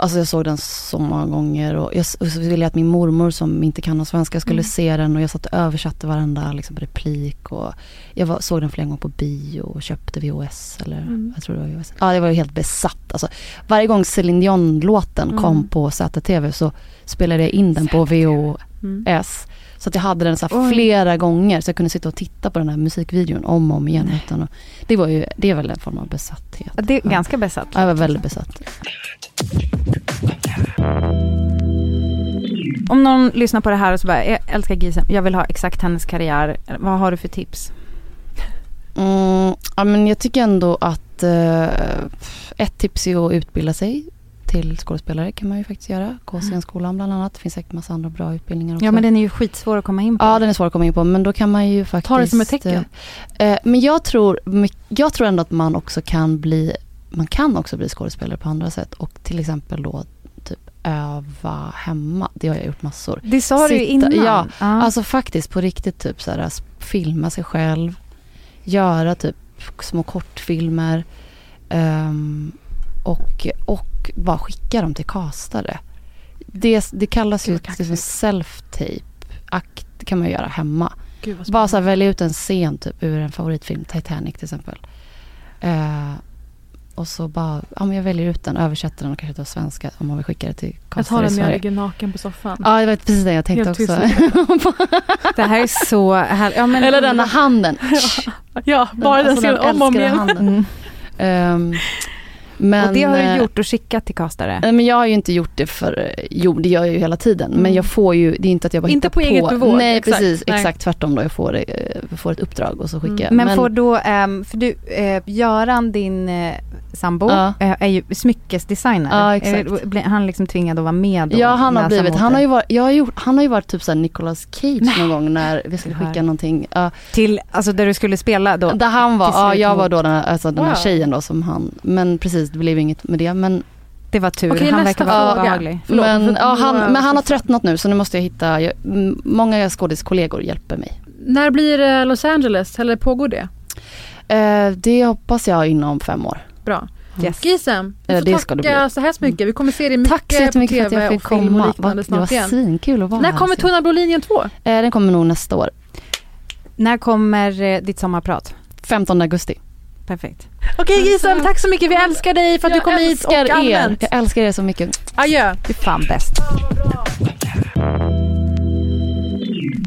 Alltså jag såg den så många gånger och, jag, och så ville jag att min mormor som inte kan någon svenska skulle Mm. se den och jag satt och översatte varenda liksom, replik och jag var, såg den flera gånger på bio och köpte VHS eller Mm. jag tror det var VHS. Ja jag var ju helt besatt alltså. Varje gång Celine Dion-låten Mm. kom på ZTV så spelade jag in den på VHS. Så att jag hade den så flera gånger så jag kunde sitta och titta på den här musikvideon om och om igen. Utan att, det var ju, det är väl en form av besatthet. Det är Ja. ganska besatt. Ja, jag var väldigt besatt. Om någon lyssnar på det här och så bara, jag älskar Gisem, jag vill ha exakt hennes karriär. Vad har du för tips? Mm, ja, men jag tycker ändå att eh, ett tips är att utbilda sig till skådespelare kan man ju faktiskt göra. Gå scenskolan bland annat. Det finns säkert massa andra bra utbildningar också. Ja men den är ju skitsvår att komma in på. Ja den är svår att komma in på men då kan man ju faktiskt Ta det som ett tecken. eh, men jag tror, jag tror ändå att man också kan bli Man kan också bli skådespelare på andra sätt och till exempel då typ öva hemma. Det har jag gjort massor. Det sa du ju Sitta- innan. ja, Alltså faktiskt på riktigt typ så här, filma sig själv. Göra typ små kortfilmer. ehm, och, och bara skicka dem till castare. Det, det kallas ju Gud, liksom self-tape. Akt det kan man göra hemma. Gud Bara så här, välja ut en scen typ ur en favoritfilm, Titanic till exempel. Eh, och så bara, ja men jag väljer ut den, översätter den och kanske tar svenska om man vill skicka det till Jag tar den när jag ligger naken på soffan. Ja, det var precis det jag tänkte Helt också. Det här är så härligt. Ja, men, Eller den här handen. Ja, bara den Alltså, scenen om och om igen. handen. Mm. Ehm, Men, och det har eh, du gjort och skickat till castare? Nej, men jag har ju inte gjort det för, jo det gör jag ju hela tiden. Men jag får ju, det är inte att jag bara Inte hittar på eget bevåg, Nej exakt. precis, Nej. exakt tvärtom då. Jag får, eh, får ett uppdrag och så skickar jag. Men, får då, ehm, för du, eh, Göran din eh, sambo Ja. eh, är ju smyckesdesigner. Ja, exakt. Eh, han liksom tvingad att vara med då? Ja han har blivit, han har ju varit, jag har gjort, han har ju varit typ såhär Nicolas Cage någon gång när vi skulle skicka någonting. Ja, Till, alltså där du skulle spela då? där han var, ja jag var då den, här- alltså, den här Wow. tjejen då som han, men precis det blev inget med det. Men, Det var tur, Okej, han verkar vara obehaglig. Men, för- ja, han, men han har tröttnat nu så nu måste jag hitta, jag, många skådiskollegor hjälper mig. När blir det Los Angeles? Eller pågår det? Eh, det hoppas jag inom fem år. Bra. Yes. Gisem, vi Eh, får det ska det tacka så hemskt mycket. Vi kommer se dig mycket Tack så för på att jag TV fick och film och komma. liknande Vad- Det var snart igen. svinkul att vara När här. kommer alltså. Tunna blå linjen 2? Eh, Den kommer nog nästa år. När kommer eh, ditt sommarprat? 15 augusti. Perfekt. Okej Gisem, tack så mycket. Vi älskar dig för att du kom hit och er. allmänt. Jag älskar er så mycket. Adjö. Du är fan bäst.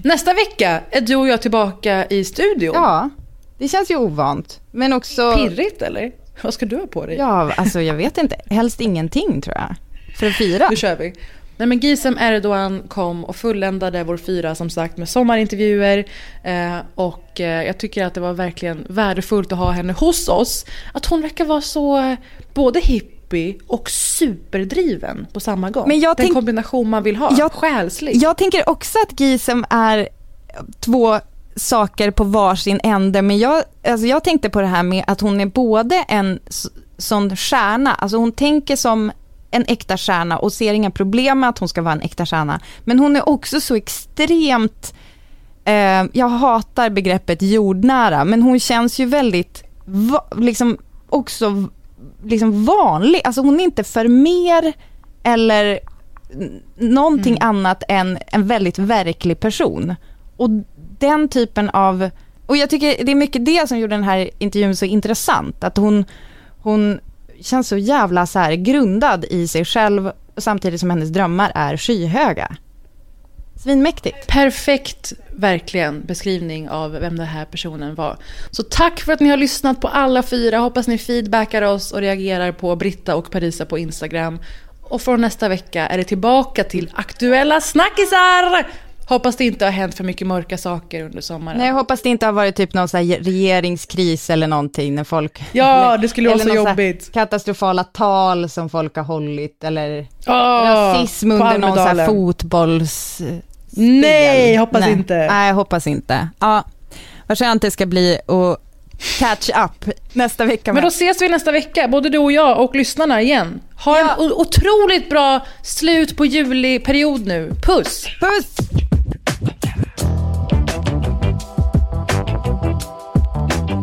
Nästa vecka är du och jag tillbaka i studion. Ja, det känns ju ovant. Men också... Pirrigt eller? Vad ska du ha på dig? Ja, alltså jag vet inte. Helst ingenting tror jag. För att fira. Nu kör vi. Nej men Gisem Erdogan kom och fulländade vår fyra som sagt med sommarintervjuer. Eh, och eh, jag tycker att det var verkligen värdefullt att ha henne hos oss. Att hon verkar vara så eh, både hippie och superdriven på samma gång. Men jag Den tänk- kombination man vill ha. Jag- Själslig. Jag tänker också att Gisem är två saker på varsin ände, men jag, alltså jag tänkte på det här med att hon är både en sån stjärna, alltså hon tänker som en äkta stjärna och ser inga problem med att hon ska vara en äkta stjärna, men hon är också så extremt, eh, jag hatar begreppet jordnära, men hon känns ju väldigt, va, liksom också liksom vanlig, alltså hon är inte för mer eller någonting annat än en väldigt verklig person. Och den typen av, och jag tycker det är mycket det som gjorde den här intervjun så intressant, att hon, hon känns så jävla så här grundad i sig själv, samtidigt som hennes drömmar är skyhöga. Svinmäktigt. Perfekt, verkligen, beskrivning av vem den här personen var. Så tack för att ni har lyssnat på alla fyra. Hoppas ni feedbackar oss och reagerar på Britta och Parisa på Instagram. Och från nästa vecka är det tillbaka till aktuella snackisar! Hoppas det inte har hänt för mycket mörka saker under sommaren. Nej, jag hoppas det inte har varit typ någon så regeringskris eller någonting när folk... Ja, det skulle vara eller så jobbigt. Katastrofala tal som folk har hållit eller Åh, rasism under någon så här fotbolls... Nej, hoppas Nej. inte. Nej, jag hoppas inte. Ja, vad skönt det ska bli och catch up nästa vecka. Men med. då ses vi nästa vecka, både du och jag och lyssnarna igen. Ha en o- otroligt bra slut på juliperiod nu. Puss! Puss!